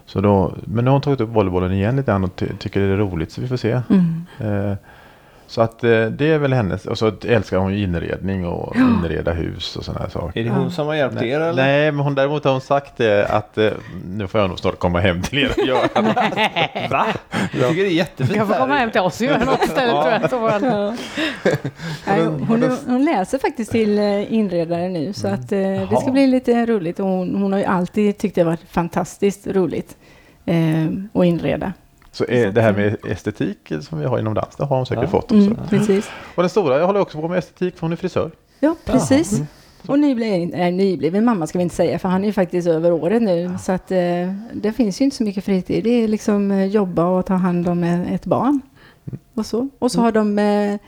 Så då, men nu har hon tagit upp volleybollen igen lite grann och ty- tycker det är roligt så vi får se. Mm. Eh, så att eh, det är väl hennes. Och så älskar hon ju inredning och inreda hus och sådana här saker. Är det hon som har hjälpt er eller? Nej, men hon, däremot har hon sagt det att eh, nu får jag nog snart komma hem till er och göra det. Va? Jag tycker det är jättefint. Jag får komma hem till oss och göra något istället tror jag. Nej, hon, hon läser faktiskt till eh, inredare nu så att eh, det ska bli lite roligt. Och hon, hon har ju alltid tyckt det varit fantastiskt roligt eh, att inreda. Så det här med estetik som vi har inom dans, det har hon säkert Ja. fått också. Mm, precis. Och den stora, jag håller också på med estetik för hon är frisör. Ja, precis. Och nybliven, nej, nybliven mamma ska vi inte säga, för han är ju faktiskt över året nu. Så att eh, det finns ju inte så mycket fritid. Det är liksom eh, jobba och ta hand om eh, ett barn. Och så, och så har de eh,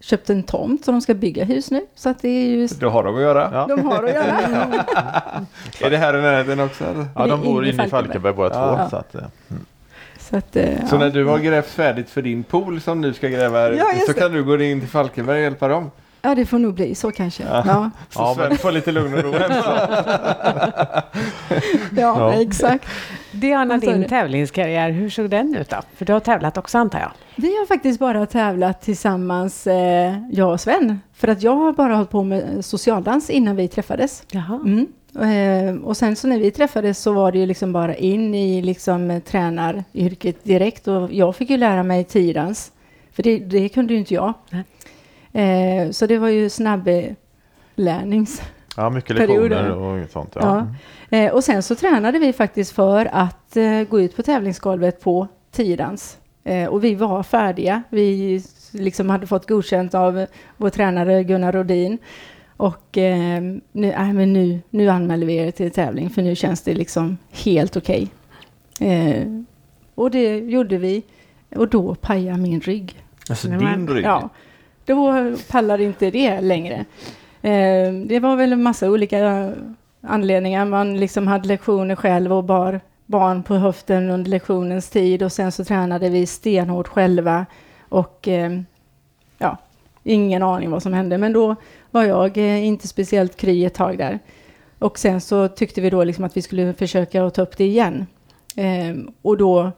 köpt en tomt så de ska bygga hus nu. Så att det är ju, Då har de att göra. Ja. de har att göra. Är det här i närheten också? Eller? Ja, de bor inne i Falkenberg båda två. Ja. Så att, eh, Så, att, eh, Så ja. när du har grävt färdigt för din pool som du ska gräva Ja, så det. kan du gå in till Falkenberg och hjälpa dem. ja, det får nog bli så kanske. Ja. Ja, Så Ja, Sven men- får lite lugn och ro ja, Ja. exakt. Diana, din tävlingskarriär, hur såg den ut då? För du har tävlat också antar jag? Vi har faktiskt bara tävlat tillsammans, eh, jag och Sven. För att jag har bara hållit på med socialdans innan vi träffades. Jaha. Mm. Eh, och sen så när vi träffades så var det ju liksom bara in i liksom eh, tränaryrket direkt. Och jag fick ju lära mig tiodans. För det, det kunde ju inte jag. Eh, så det var ju snabblärnings... ja, mycket Perioder. lektioner och sånt. Ja. Ja. Eh, och sen så tränade vi faktiskt för att eh, gå ut på tävlingsgolvet på tiodans. Eh, och vi var färdiga. Vi liksom hade fått godkänt av vår tränare Gunnar Rodin. Och eh, nu, äh, men nu, nu anmäler vi er till tävling för nu känns det liksom helt okej. Eh, och det gjorde vi. Och då pajade min rygg. Alltså Nej, din men- rygg. Ja, då pallade inte det längre. Eh, det var väl en massa olika anledningar. Man liksom hade lektioner själv och bar barn på höften under lektionens tid och sen så tränade vi stenhårt själva och eh, ja, ingen aning vad som hände. Men då var jag eh, inte speciellt kry ett tag där. Och sen så tyckte vi då liksom att vi skulle försöka att ta upp det igen. Ehm, och då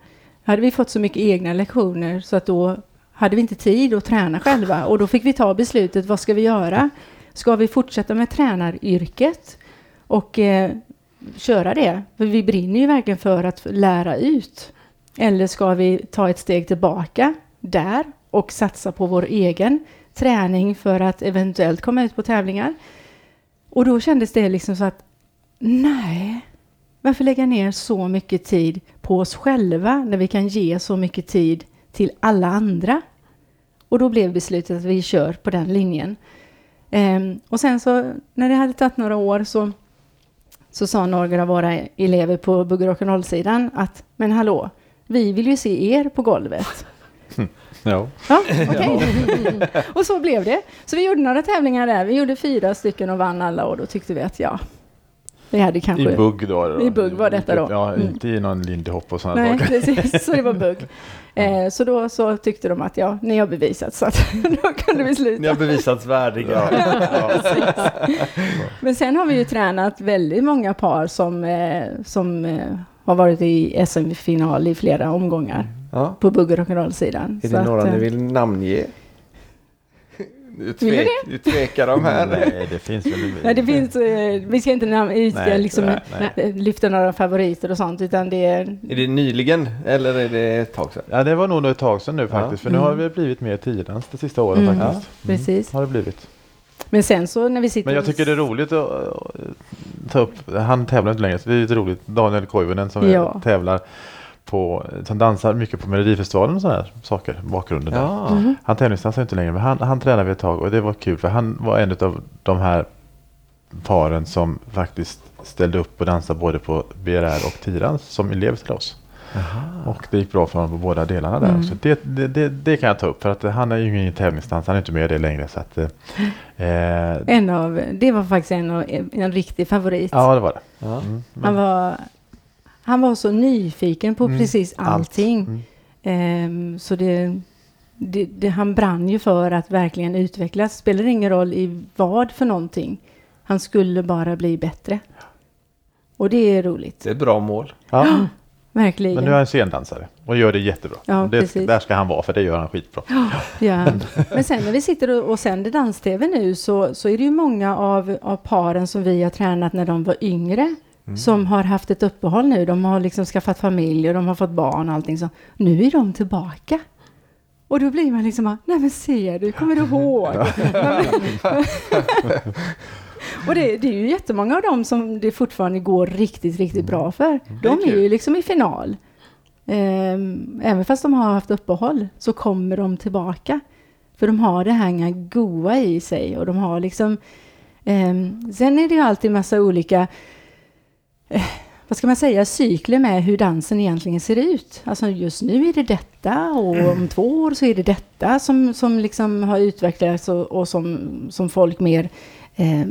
hade vi fått så mycket egna lektioner så att då hade vi inte tid att träna själva och då fick vi ta beslutet, vad ska vi göra? Ska vi fortsätta med tränaryrket och eh, köra det? För vi brinner ju verkligen för att lära ut. Eller ska vi ta ett steg tillbaka där och satsa på vår egen träning för att eventuellt komma ut på tävlingar? Och då kändes det liksom så att nej, varför lägga ner så mycket tid på oss själva när vi kan ge så mycket tid till alla andra? Och då blev beslutet att vi kör på den linjen. Ehm, och sen så när det hade tagit några år så, så sa några av våra elever på bugg och sidan att men hallå, vi vill ju se er på golvet. Ja. Ja, okej. och så blev det. Så vi gjorde några tävlingar där. Vi gjorde fyra stycken och vann alla och då tyckte vi att ja, vi hade kanske... I bugg då? då. I bugg var detta då. Ja, Mm. inte i någon lindyhopp och sådana Nej, saker. precis. Så det var bugg. Eh, så då så tyckte de att ja, ni har bevisat så att då kunde vi Ni sluta. har bevisats värdiga. Men sen har vi ju tränat väldigt många par som, eh, som eh, har varit i SM-final i flera omgångar Ja. på bugg och rock'n'roll-sidan. Är Så det några att, ni eh, vill namnge? Du, Vill tvek, du du tvekar de här? Nej, det finns väl... Nej, det finns, eh, vi ska inte nam- vi ska Nej, liksom, nej, nej. eh, lyfta några favoriter och sånt, utan det är... Är det nyligen eller är det ett tag sedan? Ja, det var nog ett tag sedan nu faktiskt. För nu Mm. har det blivit mer tiodans det sista åren Mm. faktiskt. Precis. Har det blivit. Men sen så när vi sitter Men jag tycker det är roligt att att ta upp, han tävlar inte längre, så det är lite roligt. Daniel Koivunen som Ja. tävlar på, som dansar mycket på Melodifestivalen och sådana här saker, bakgrunden där. Ja. Mhm. Han tävlingsdansar inte längre, men han, han tränade vi ett tag och det var kul för han var en av de här paren som faktiskt ställde upp och dansade både på BRR och Tirans som elev till oss. Och det gick bra för honom på båda delarna där. Mm. Så det, det, det, det kan jag ta upp för att han är ju ingen tävlingsdans, han är inte med i det längre. Så att, eh, eh, En av, det var faktiskt en, av, en riktig favorit. ja, det var det. Ja. Mm, men- Han var, han var så nyfiken på Mm, precis allt. allting. Mm. Ehm, så det, det, det, han brann ju för att verkligen utvecklas. Spelar ingen roll i vad för någonting. Han skulle bara bli bättre. Och det är roligt. Det är ett bra mål. Ja, Verkligen. men nu är han scendansare och gör det jättebra. Ja, det, precis. där ska han vara för det gör han skitbra. Ja. Men sen när vi sitter och, och sänder dans-tv nu så, så är det ju många av, av paren som vi har tränat när de var yngre som har haft ett uppehåll nu. De har liksom skaffat familj och de har fått barn och allting. Så nu är de tillbaka. Och då blir man liksom, nej men ser du, kommer du ihåg? och det, det är ju jättemånga av dem som det fortfarande går riktigt, riktigt bra för. De är ju liksom i final. Ehm, även fast de har haft uppehåll så kommer de tillbaka. För de har det här goa i sig och de har liksom... ehm, sen är det ju alltid massa olika... eh, vad ska man säga, cykler med hur dansen egentligen ser ut. Alltså just nu är det detta och om två år så är det detta som, som liksom har utvecklats och, och som, som folk mer eh,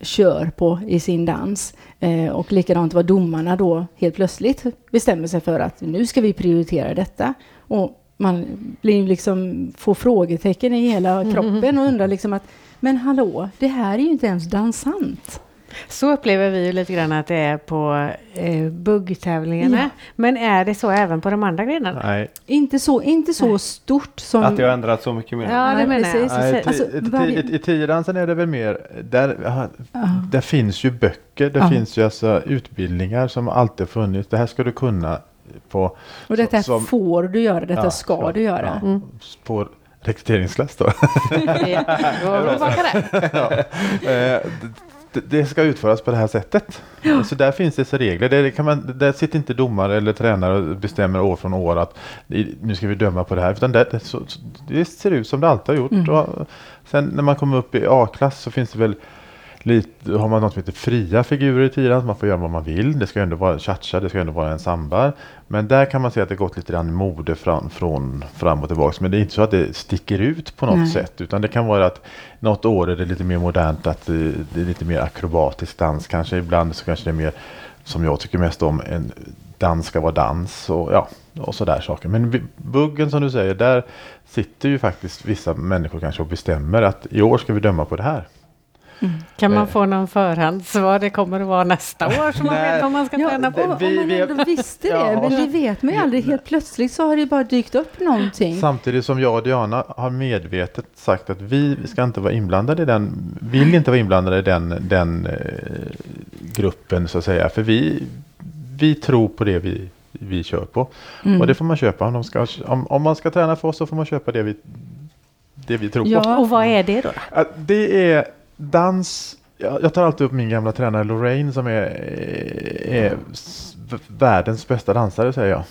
kör på i sin dans. Eh, och likadant vad domarna då helt plötsligt bestämmer sig för att nu ska vi prioritera detta. Och man blir liksom, får frågetecken i hela kroppen och undrar liksom att men hallå, det här är ju inte ens dansant. Så upplever vi ju lite grann att det är på eh, buggtävlingarna. Ja. Men är det så även på de andra grenarna? Nej, Inte så, inte så Nej. stort som... Att det har ändrats så mycket mer. Ja, det menar jag. Nej, Alltså, i- i- varje- i- I tiodansen är det väl mer, där, Ja. där finns ju böcker, det Ja. finns ju alltså utbildningar som alltid funnits. Det här ska du kunna på, Och detta som- får du göra, detta Ja, ska så- du göra. ja, på rekryteringsklass då. Ja, då var vi det ska utföras på det här sättet. Så där finns det så regler. Där, kan man, där sitter inte domare eller tränare och bestämmer år från år att nu ska vi döma på det här. Utan det, det, så, det ser ut som det alltid har gjort. Mm. Sen när man kommer upp i A-klass så finns det väl lite, har man något som heter fria figurer i tiden. Man får göra vad man vill. Det ska ändå vara cha-cha, det ska ändå vara en samba. Men där kan man se att det gått lite grann mode fram, från fram och tillbaka. Men det är inte så att det sticker ut på något Nej. sätt. Utan det kan vara att något år är det lite mer modernt, att det, är lite mer akrobatisk dans. Kanske ibland så kanske det är mer, som jag tycker mest om, en dans ska vara dans och ja, och sådär saker. Men buggen som du säger, där sitter ju faktiskt vissa människor kanske och bestämmer att i år ska vi döma på det här. Kan man Eh. få någon förhandsvar det kommer att vara nästa år som man vet vad man ska Ja, träna på? om, Vi- om man vi- ändå visste det, Ja. men det vet man ju aldrig. Helt plötsligt så har det bara dykt upp någonting. Samtidigt som jag och Diana har medvetet sagt att vi ska inte vara inblandade i den, vill inte vara inblandade i den, den eh, gruppen så att säga. För vi, vi tror på det vi, vi kör på. Mm. Och det får man köpa. Om, de ska, om, om man ska träna för oss så får man köpa det vi, det vi tror på. Ja. Och vad är det då? Det är dans. Jag, tar alltid upp min gamla tränare Lorraine som är, är världens bästa dansare säger jag.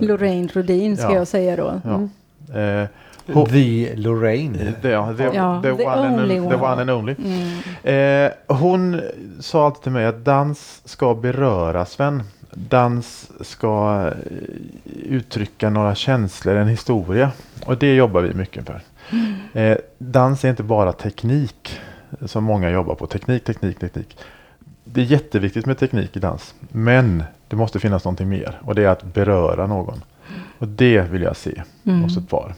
Lorraine Rodin ska Ja. jag säga då. Ja. Mm. Eh, hon- The Lorraine. det, ja, the, Ja, the, the one, and, only the one. one and only. Mm. Eh, hon sa alltid till mig att dans ska beröra Sven. Dans ska eh, uttrycka några känslor, en historia. Och det jobbar vi mycket för. Eh, dans är inte bara teknik som många jobbar på. Teknik, teknik, teknik. Det är jätteviktigt med teknik i dans. Men det måste finnas någonting mer. Och det är att beröra någon. Och det vill jag se Mm. hos ett par.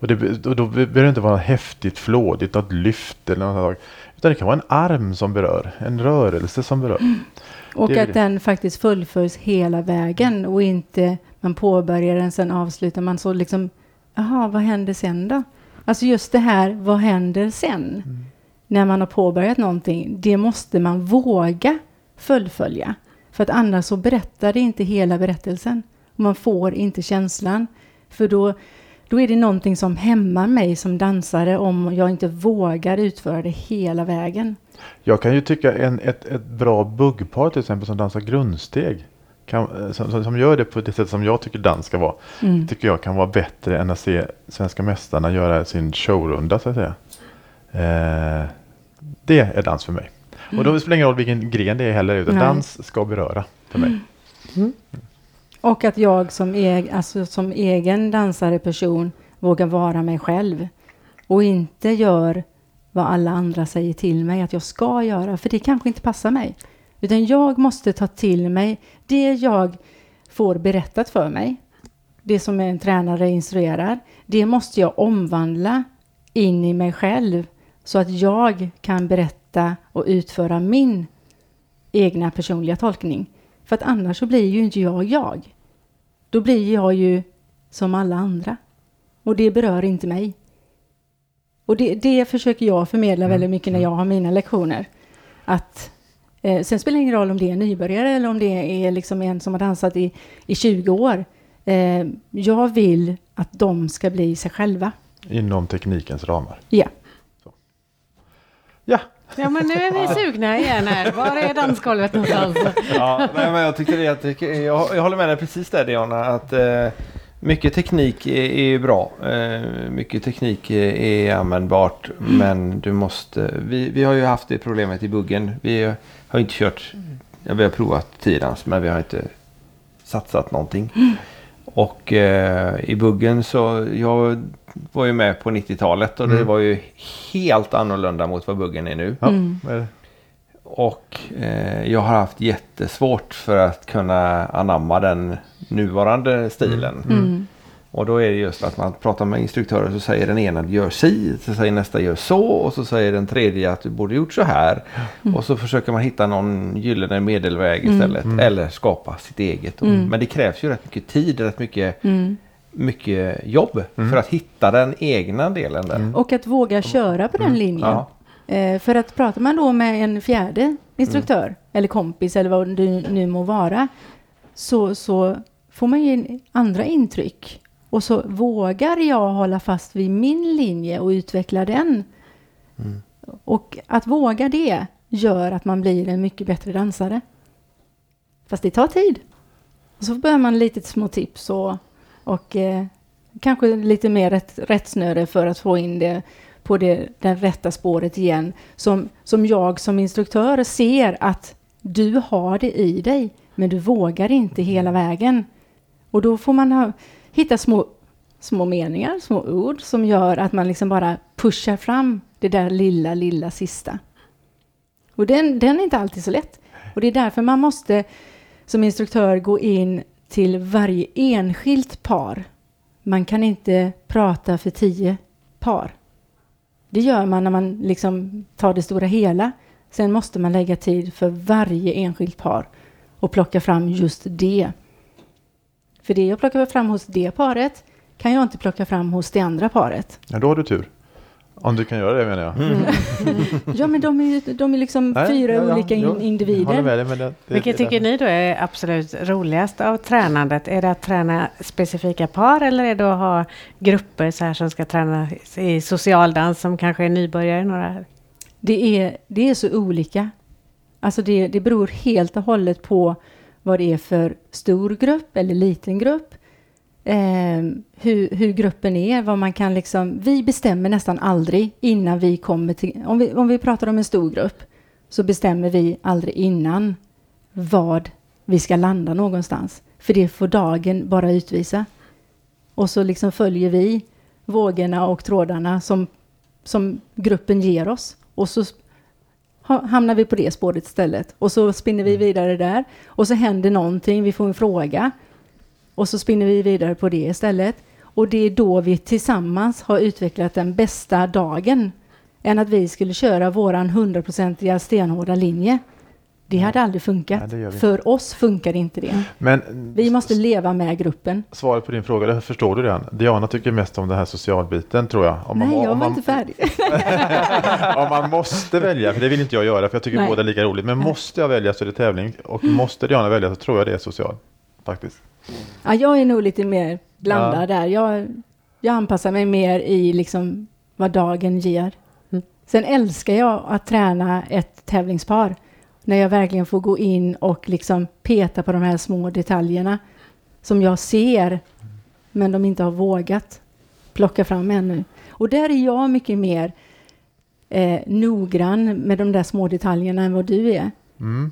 Och, det, och då behöver det inte vara häftigt, flådigt, något lyft eller något sånt. Utan det kan vara en arm som berör, en rörelse som berör. Och Det är att det. den faktiskt fullföljs hela vägen och inte man påbörjar den sen avslutar man så liksom, jaha, vad händer sen då? Alltså just det här, vad händer sen? När man har påbörjat någonting, det måste man våga fullfölja. För att annars så berättar det inte hela berättelsen. Man får inte känslan. För då, då är det någonting som hämmar mig som dansare om jag inte vågar utföra det hela vägen. Jag kan ju tycka en, ett, ett bra buggpar till exempel som dansar grundsteg. Kan, eh, som, som gör det på det sätt som jag tycker dans ska vara. Mm. Tycker jag kan vara bättre än att se svenska mästarna göra sin showrunda så att säga. Eh, det är dans för mig. Och då spelar det ingen roll vilken gren det är heller. Utan Nej. dans ska beröra för mig. Och att jag som, eg, alltså som egen dansare person vågar vara mig själv. Och inte gör vad alla andra säger till mig att jag ska göra. För det kanske inte passar mig. Utan jag måste ta till mig det jag får berättat för mig. Det som en tränare instruerar. Det måste jag omvandla in i mig själv. Så att jag kan berätta och utföra min egna personliga tolkning. För att annars så blir ju inte jag jag. Då blir jag ju som alla andra. Och det berör inte mig. Och det, det försöker jag förmedla väldigt mycket när jag har mina lektioner. Att, eh, sen spelar det ingen roll om det är nybörjare eller om det är liksom en som har dansat i, i 20 år. Eh, jag vill att de ska bli sig själva. Inom teknikens ramar. Ja. Ja, Ja, men nu är vi sugna igen här. Var är dansgolvet någonstans? Ja, nej, men jag tycker det. Jag, tycker, jag, jag håller med dig precis där Diana. Att, eh, mycket teknik är, är bra. Eh, mycket teknik är, är användbart. Men du måste. Vi, vi har ju haft det problemet i buggen. Vi har inte kört. Ja, vi har provat tiodans men vi har inte satsat någonting. Och eh, i buggen så jag var ju med på 90-talet och det Mm. var ju helt annorlunda mot vad buggen är nu. ja. Mm. det? Och eh, jag har haft jättesvårt för att kunna anamma den nuvarande stilen. Mm. Och då är det just att man pratar med instruktörer så säger den ena gör si, så säger nästa gör så och så säger den tredje att du borde gjort så här. Och så försöker man hitta någon gyllene medelväg istället. Eller skapa sitt eget. Men det krävs ju rätt mycket tid, rätt mycket, Mm. Mycket jobb för att hitta den egna delen där. Och att våga köra på den linjen. Ja. Eh, för att pratar man då med en fjärde instruktör eller kompis eller vad det nu må vara så, så får man ju en- andra intryck. Och så vågar jag hålla fast vid min linje och utveckla den. Och att våga det gör att man blir en mycket bättre dansare. Fast det tar tid. Och så behöver man lite små tips och, och eh, kanske lite mer rätt, rättsnöre för att få in det på det, den rätta spåret igen. Som, som jag som instruktör ser att du har det i dig, men du vågar inte hela vägen. Och då får man ha, hitta små, små meningar, små ord som gör att man liksom bara pushar fram det där lilla, lilla sista. Och den, den är inte alltid så lätt. Och det är därför man måste som instruktör gå in till varje enskilt par. Man kan inte prata för tio par. Det gör man när man liksom tar det stora hela. Sen måste man lägga tid för varje enskilt par och plocka fram just det. För det jag plockar fram hos det paret kan jag inte plocka fram hos det andra paret. Ja, då har du tur. Om du kan göra det menar jag. Ja, men de är de är liksom Nej, fyra ja, ja, olika in, jo, individer. med det, det, Vilket det- tycker ni då är absolut roligast av tränandet? Är det att träna specifika par eller är det att ha grupper så här som ska träna i socialdans som kanske är nybörjare? Några? Det är, det är så olika. Alltså det, det beror helt och hållet på vad det är för stor grupp eller liten grupp. Eh, hur, hur gruppen är, vad man kan liksom... Vi bestämmer nästan aldrig innan vi kommer till... Om vi, om vi pratar om en stor grupp så bestämmer vi aldrig innan vad vi ska landa någonstans. För det får dagen bara utvisa. Och så liksom följer vi vågorna och trådarna som, som gruppen ger oss. Och så ha- hamnar vi på det spåret istället. Och så spinner vi vidare där. Och så händer någonting, vi får en fråga. Och så spinner vi vidare på det istället. Och det är då vi tillsammans har utvecklat den bästa dagen. Än att vi skulle köra våran hundraprocentiga stenhårda linje. Det hade aldrig funkat. Nej, För oss funkar inte det. Men Vi måste leva med gruppen. svaret på din fråga, det förstår du redan. Diana tycker mest om den här socialbiten tror jag. Om man, Nej, jag om var man, inte färdig. om man måste välja, för det vill inte jag göra för jag tycker Nej. båda är lika roligt. Men måste jag välja så är det tävling. Och måste Diana välja så tror jag det är social. Faktiskt. Ja, jag är nog lite mer blandad där. Jag, Jag anpassar mig mer i liksom vad dagen ger. Mm. Sen älskar jag att träna ett tävlingspar. När jag verkligen får gå in och liksom peta på de här små detaljerna som jag ser, men de inte har vågat plocka fram ännu. Och där är jag mycket mer eh, noggrann med de där små detaljerna än vad du är. Mm.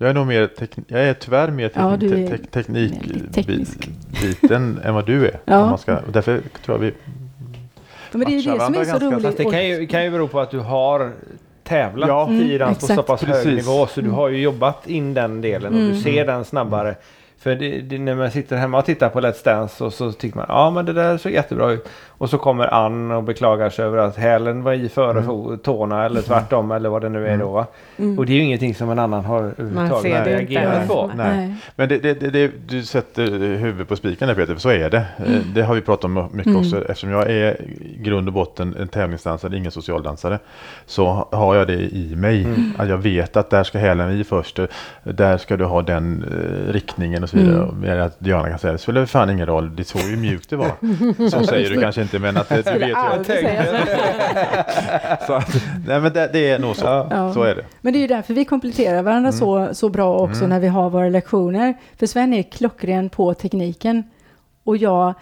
Jag är nog mer, jag är tyvärr mer Ja, tekn- är te- te- teknikbiten än vad du är. Ja. Man ska, och därför tror jag vi Men det är ju det som är så ganska- roligt. Fast det kan ju, kan ju bero på att du har tävlat Ja. i Mm, dans på så pass hög Precis. nivå så du har ju jobbat in den delen och Mm. du ser den snabbare. För det, det, när man sitter hemma och tittar på Let's Dance och så tycker man ja men det där såg jättebra ut. Och så kommer Ann och beklagar sig över att hälen var i före Mm. tårna eller tvärtom eller vad det nu är då. Va? Mm. Och det är ju ingenting som en annan har Man överhuvudtaget reagerat på. Nej. Nej. Men det, det, det, du sätter huvudet på spiken där Peter, för så är det. Eh, Det har vi pratat om mycket Mm. också. Eftersom jag är i grund och botten en tävlingsdansare, ingen socialdansare, så ha- har jag det i mig. Mm. Att jag vet att där ska hälen i först, där ska du ha den eh, riktningen och så vidare. Mm. Att Diana kan säga, det spelar fan ingen roll, det såg ju mjukt det var. Så säger du kanske inte, men att det, du vet ju. säga så. Att, nej men det, det är nog så. Ja. Så är det. Men det är ju därför vi kompletterar varandra så, så bra också Mm. när vi har våra lektioner. För Sven är klockren på tekniken. Och jag,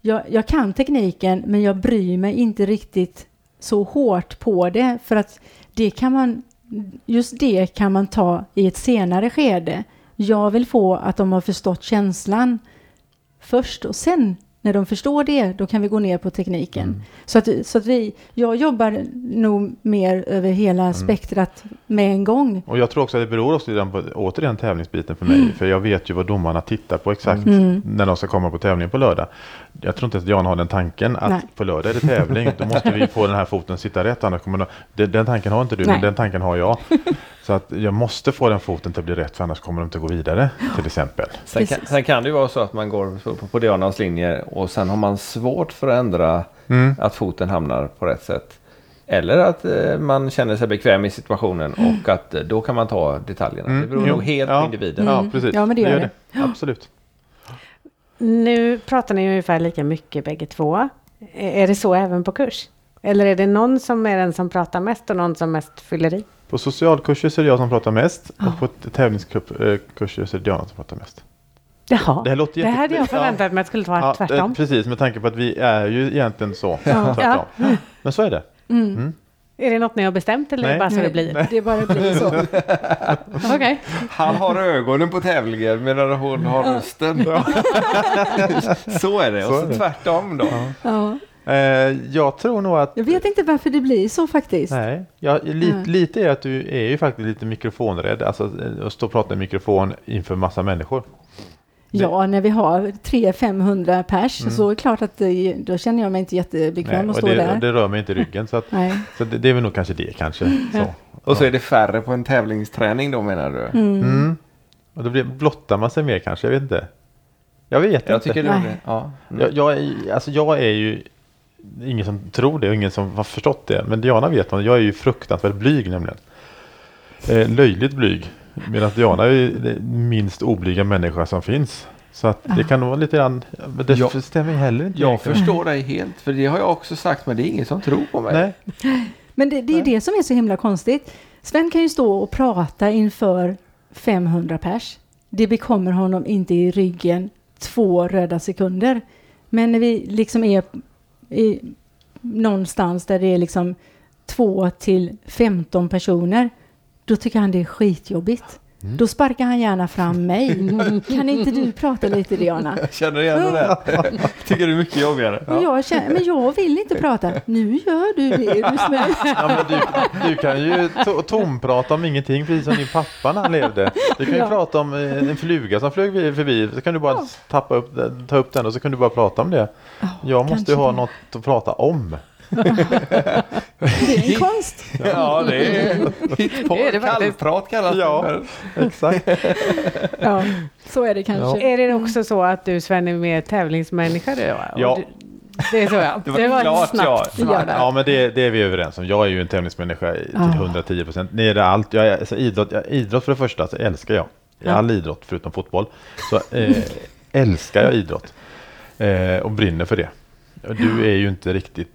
jag, jag kan tekniken men jag bryr mig inte riktigt så hårt på det. För att det kan man, just det kan man ta i ett senare skede. Jag vill få att de har förstått känslan först och sen när de förstår det, då kan vi gå ner på tekniken. Mm. Så, att, så att vi, jag jobbar nog mer över hela Mm. spektrat med en gång. Och jag tror också att det beror också redan på, återigen tävlingsbiten för mig. För jag vet ju vad domarna tittar på exakt Mm. när de ska komma på tävling på lördag. Jag tror inte att Jan har den tanken att Nej. på lördag är det tävling. Då måste vi få den här foten sitta rätt. Annars kommer de, den, den tanken har inte du, Nej. men den tanken har jag. Så att jag måste få den foten till att bli rätt för annars kommer de inte gå vidare till exempel. Sen kan, sen kan det ju vara så att man går på, på, Dianas linje och sen har man svårt för att ändra Mm. att foten hamnar på rätt sätt. Eller att eh, man känner sig bekväm i situationen och att eh, då kan man ta detaljerna. Mm. Det beror Jo. nog helt Ja. på individen. Ja, Mm. precis. Ja, men det gör det. Absolut. Nu pratar ni ungefär lika mycket bägge två. Är det så även på kurs? Eller är det någon som är den som pratar mest och någon som mest fyller i? På socialkurser så är det jag som pratar mest Ja. och på tävlingskurser så är det Diana som pratar mest. Jaha, Det här låter det hade jag Ja. förväntat mig att skulle vara Ja, tvärtom. eh, precis, med tanke på att vi är ju egentligen så. Ja. tvärtom. Men så är det. Mm. Mm. Är det något ni har bestämt eller Nej. bara så det Nej, blir? Det bara blir så. Okej. Han har ögonen på tävlingen medan hon har rösten. så är det. Så Och så det. tvärtom då. Ja. Eh, jag tror nog att... Jag vet inte varför det blir så faktiskt. Nej, jag, lite, Nej. lite är att du är ju faktiskt lite mikrofonrädd. Alltså eh, att stå och prata i mikrofon inför massa människor. Ja, när vi har 300-500 pers Mm. så är det klart att det, då känner jag mig inte jättebekväm Nej, att och stå det, där. och det rör mig inte i ryggen. Så, att, Nej. så det, det är väl nog kanske det kanske. Så. Och så är det färre på en tävlingsträning då menar du? Mm. Mm. Och då blir, blottar man sig mer kanske, jag vet inte. Jag vet Jag inte. tycker det. Ja. Mm. Jag, jag, är, alltså jag är ju ingen som tror det och ingen som har förstått det. Men Diana vet man, jag är ju fruktansvärt blyg nämligen. Eh, löjligt blyg. Medan Diana är ju den minst oblyga människa som finns. Så att det kan nog vara lite grann, men det Ja. stämmer heller inte. Jag egentligen. förstår dig helt, för det har jag också sagt, men det är ingen som tror på mig. Nej. Men det, det är det som är så himla konstigt. Sven kan ju stå och prata inför 500 pers. Det bekommer honom inte i ryggen två röda sekunder. Men när vi liksom är i, någonstans där det är liksom två till 15 personer, då tycker han det är skitjobbigt. Mm. Då sparkar han gärna fram mig. kan inte du prata lite Diana? Jag känner igen det där. tycker det är mycket jobbigare. Och jag känner, men jag vill inte prata. Nu gör du det, du. Ja, men du, du kan ju to tomprata om ingenting precis som din pappa när han levde. Du kan ju Ja. prata om eh, en fluga som flög förbi. Så kan du bara Ja. tappa upp, ta upp den och så kan du bara prata om det. Jag måste ju ha det. något att prata om. Det är en konst. Ja, det är hittpå. Det det. Kallprat kallas Ja. det. Exakt. Ja, så är det kanske. Är det också så att du Sven är mer tävlingsmänniska då? Ja. du- Det är så ja. Det var klart, ett snabbt ja. där. Ja men det, det är vi överens om. Jag är ju en tävlingsmänniska i- till Ja. 110 procent. Det är det allt. Jag är, alltså, idrott, jag, idrott för det första så älskar jag. Ja. All idrott förutom fotboll. Så eh, älskar jag idrott. Eh, och brinner för det. Du är ju inte riktigt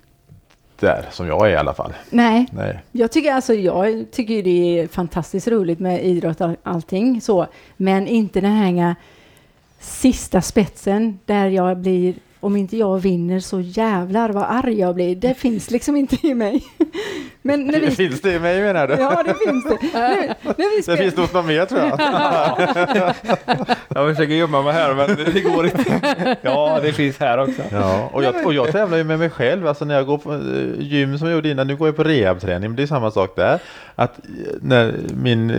där som jag är i alla fall. Nej, Nej. jag tycker, alltså, jag tycker det är fantastiskt roligt med idrott och allting så. Men inte den här sista spetsen där jag blir, om inte jag vinner så jävlar vad arg jag blir. Det finns liksom inte i mig. Men när vi, Finns det i mig menar du? ja, det finns det. När, när vi Det spel, finns nog något mer tror jag. Jag försöker gömma mig här men det går inte. Ja, det finns här också. Ja, och jag, och jag tävlar ju med mig själv. Alltså när jag går på eh, gym som jag gjorde innan, nu går jag på rehabträning, men det är samma sak där. Att eh, när min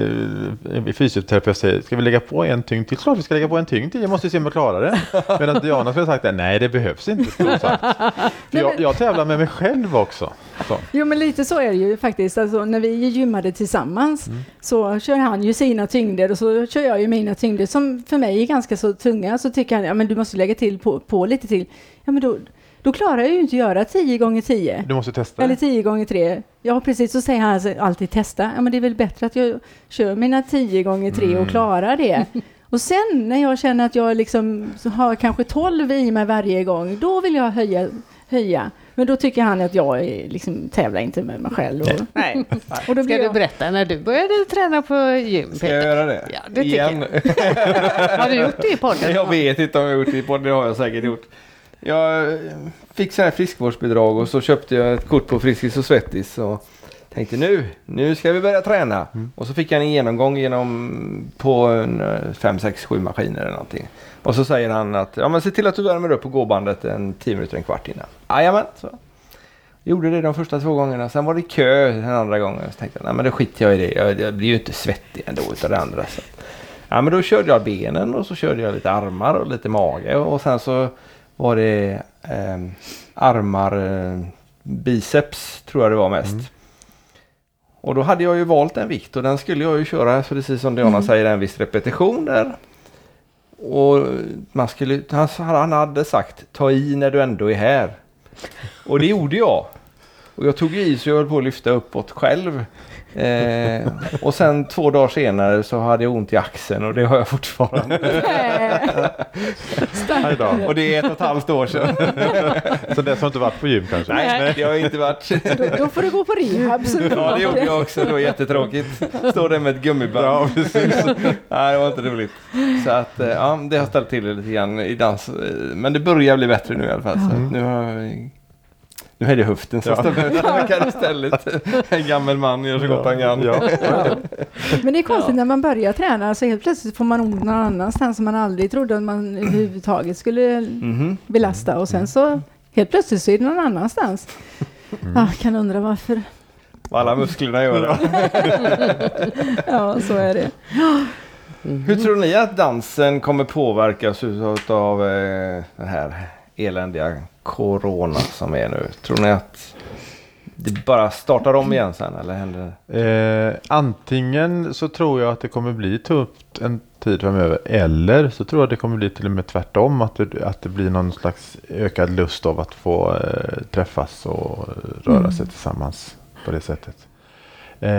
eh, fysioterapeut säger, ska vi lägga på en tyngd till? Klart vi ska lägga på en tyngd till, jag måste se om jag klarar det. Medan Diana skulle ha sagt, nej det behövs inte. sagt. För jag, jag tävlar med mig själv också. Så. Jo, men lite så är det ju faktiskt. Alltså, när vi gymmade tillsammans så kör han ju sina tyngder och så kör jag ju mina tyngder som för mig är ganska så tunga. Så tycker han, ja men du måste lägga till på, på lite till. Ja, men då, då klarar jag ju inte göra 10 gånger 10. Du måste testa. Eller 10 gånger 3. Ja, precis. Så säger han alltså alltid testa. Ja, men det är väl bättre att jag kör mina 10 gånger 3 och klarar det. Och sen när jag känner att jag liksom har kanske 12 i mig varje gång, då vill jag höja. höja. Men då tycker han att jag är, liksom, tävlar inte med mig själv. Och, Nej. och då Ska blir du jag, berätta när du började träna på gym, Ska jag göra det? Ja, det Igen? Har du gjort det i podden? Jag vet inte om jag har gjort det i podden, det har jag säkert gjort. Jag fick sån här friskvårdsbidrag och så köpte jag ett kort på Friskis och Svettis och tänkte nu, nu ska vi börja träna. Och så fick jag en genomgång genom på en, eh, fem, sex, sju maskiner eller någonting. Och så säger han att ja, men se till att du värmer upp på gåbandet en 10 minuter, en kvart innan. Jajamän, så. Gjorde det de första två gångerna, sen var det kö den andra gången. Så tänkte jag, nej men då skiter jag i det. Jag, jag blir ju inte svettig ändå utav det andra. Så. Ja men då körde jag benen och så körde jag lite armar och lite mage och sen så var det eh, armar, eh, biceps tror jag det var mest. Och då hade jag ju valt en vikt och den skulle jag ju köra precis som Diana säger en viss repetition där. Och man skulle, han, han hade sagt ta i när du ändå är här. Och det gjorde jag. Och jag tog i så jag höll på att lyfta uppåt själv. Eh, och sen två dagar senare så hade jag ont i axeln och det har jag fortfarande. Och det är ett och ett halvt år sedan. Så dess har inte varit på gym kanske? Nej, det har jag inte varit. då, då får du gå på rehab. Så Ja, det gjorde jag också. Det var jättetråkigt. Står där med ett gummiband. Ja, precis. Nej, det var inte roligt. Så att, eh, ja, det har ställt till det lite grann i dans. Eh, Men det börjar bli bättre nu i alla fall. Så att nu har jag... Nu är det höften som Ja. står med tankar istället. En gammal man gör så gott han kan. Ja. Men det är konstigt när man börjar träna så helt plötsligt får man ont någon annanstans som man aldrig trodde att man överhuvudtaget skulle Mhm. belasta och sen så helt plötsligt så är det någon annanstans. Ja, kan undra varför. Vad alla musklerna gör. Ja, så är det. Hur tror ni att dansen kommer påverkas av eh, den här eländiga corona som är nu? Tror ni att det bara startar om igen sen eller händer det? Eh, antingen så tror jag att det kommer bli tufft en tid framöver eller så tror jag det kommer bli till och med tvärtom att det, att det blir någon slags ökad lust av att få eh, träffas och röra sig tillsammans på det sättet. Eh,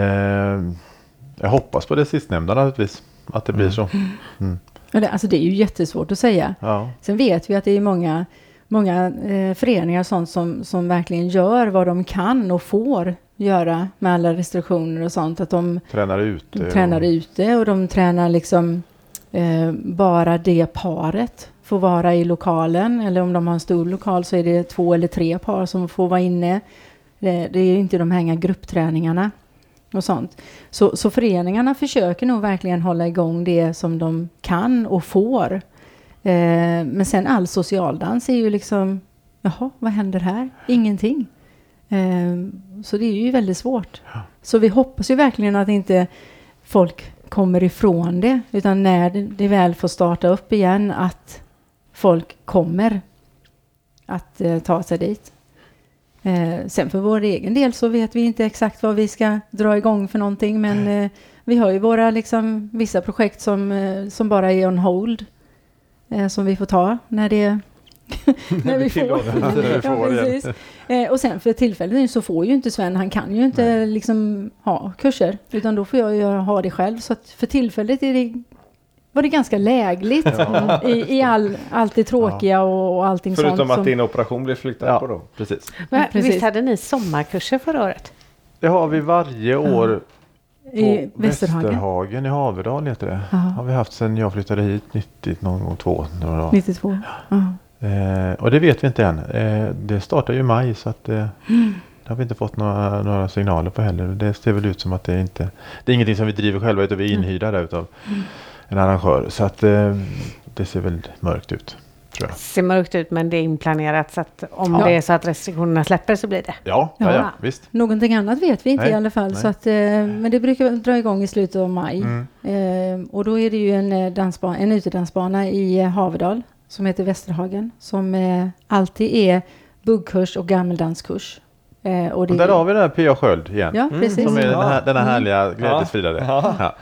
jag hoppas på det sistnämnda naturligtvis. Att det blir så. Mm. Det, alltså det är ju jättesvårt att säga. Ja. Sen vet vi att det är många, många eh, föreningar och sånt som, som verkligen gör vad de kan och får göra med alla restriktioner och sånt. Att de, Tränar ute. de tränar och, ute och de tränar liksom eh, bara det paret får vara i lokalen. Eller om de har en stor lokal så är det två eller tre par som får vara inne. Det, det är ju inte de här gruppträningarna och sånt. Så, så föreningarna försöker nog verkligen hålla igång det som de kan och får. Eh, men sen all socialdans är ju liksom, jaha, vad händer här? Ingenting. Eh, så det är ju väldigt svårt. Så vi hoppas ju verkligen att inte folk kommer ifrån det, utan när det, det väl får starta upp igen, att folk kommer att eh, ta sig dit. Eh, sen för vår egen del så vet vi inte exakt vad vi ska dra igång för någonting, men eh, vi har ju våra liksom, vissa projekt som, eh, som bara är on hold, eh, som vi får ta när det när vi får. ja, precis. Eh, och sen för tillfället så får ju inte Sven, han kan ju inte liksom ha kurser, utan då får jag ju ha det själv. Så att för tillfället är det var det ganska lägligt i, i all, allt det tråkiga och, och allting Förutom sånt. att som- din operation blev flyttad på då. precis. Men, precis. visst hade ni sommarkurser förra året? Det har vi varje år I Västerhagen. Västerhagen i Haverdal heter det. Ja. Har vi haft sedan jag flyttade hit 90 någon gång två. Några dagar. 92. Ja. Eh, och det vet vi inte än. Eh, det startar ju i maj så att eh, det har vi inte fått några, några signaler på heller. Det ser väl ut som att det inte Det är ingenting som vi driver själva utan vi är inhyrda där utav en arrangör. Så att eh, det ser väl mörkt ut. Tror jag. ser mörkt ut men det är inplanerat så att om Ja. det är så att restriktionerna släpper så blir det. Ja, ja, Ja. visst. Någonting annat vet vi inte Nej, i alla fall. nej. Så att, eh, men det brukar dra igång i slutet av maj. Mm. Eh, och då är det ju en, eh, dansbana, en utedansbana i Haverdal som heter Västerhagen. Som eh, alltid är buggkurs och gammeldanskurs. Eh, och det, Och där har vi den här P.A. Sköld igen. Ja, precis. Som är den här, den här Mm. härliga glädjesfridare. Ja. Ja.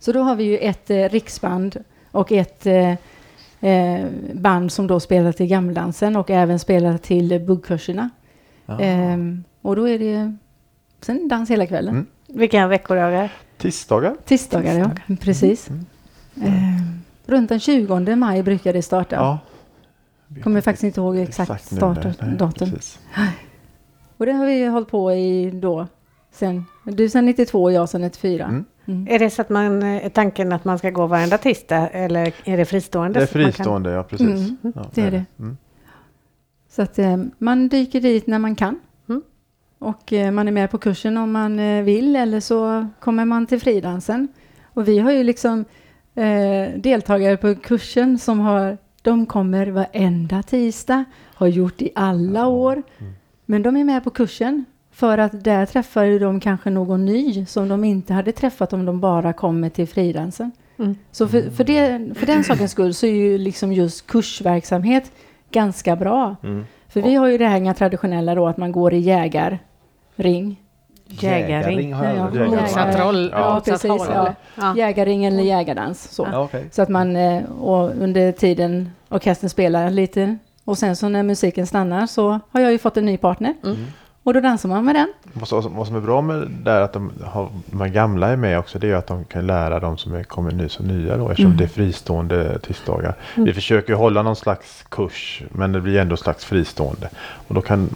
Så då har vi ju ett eh, riksband och ett eh, eh, band som då spelar till gammeldansen och även spelar till eh, buggkurserna. Ja. Ehm, och då är det sen dans hela kvällen. Mm. Vilka veckodagar? Tisdagar. Tisdagar, ja. Precis. Mm. Ehm, runt den 20 maj brukar det starta. Ja. Kommer faktiskt inte ihåg exakt, nu, start nej, nej, datum. precis. Och det har vi hållit på i då sen, du sen 92 och jag sen 94. Mm. Mm. Är det så att man, eh, är tanken att man ska gå varenda tisdag eller är det fristående? Det är man kan- fristående, ja precis. Mm, Ja, det är det. Mm. Så att eh, man dyker dit när man kan. Mm. Och eh, man är med på kursen om man eh, vill eller så kommer man till fridansen. Och vi har ju liksom eh, deltagare på kursen som har, de kommer varenda tisdag, har gjort i alla år. Mm. Men de är med på kursen för att där träffar ju de kanske någon ny som de inte hade träffat om de bara kommer till fridansen. Mm. Så för, för, det, för den sakens skull så är ju liksom just kursverksamhet ganska bra. Mm. För vi har ju det här traditionella då att man går i jägarring. Jägarring. hört. Motsatt. Ja, precis, ja. eller? Ja. Jägarring eller jägardans. Så. Ja, okej. så att man, eh, och under tiden orkestern spelar lite och sen så när musiken stannar så har jag ju fått en ny partner. Mm. Och då dansar man med den. Vad som, är bra med det är att de, har, de här gamla är med också. Det är att de kan lära de som är, kommer ny som nya då. Eftersom Mm. det är fristående tisdagar. Vi försöker hålla någon slags kurs. Men det blir ändå slags fristående. Och då kan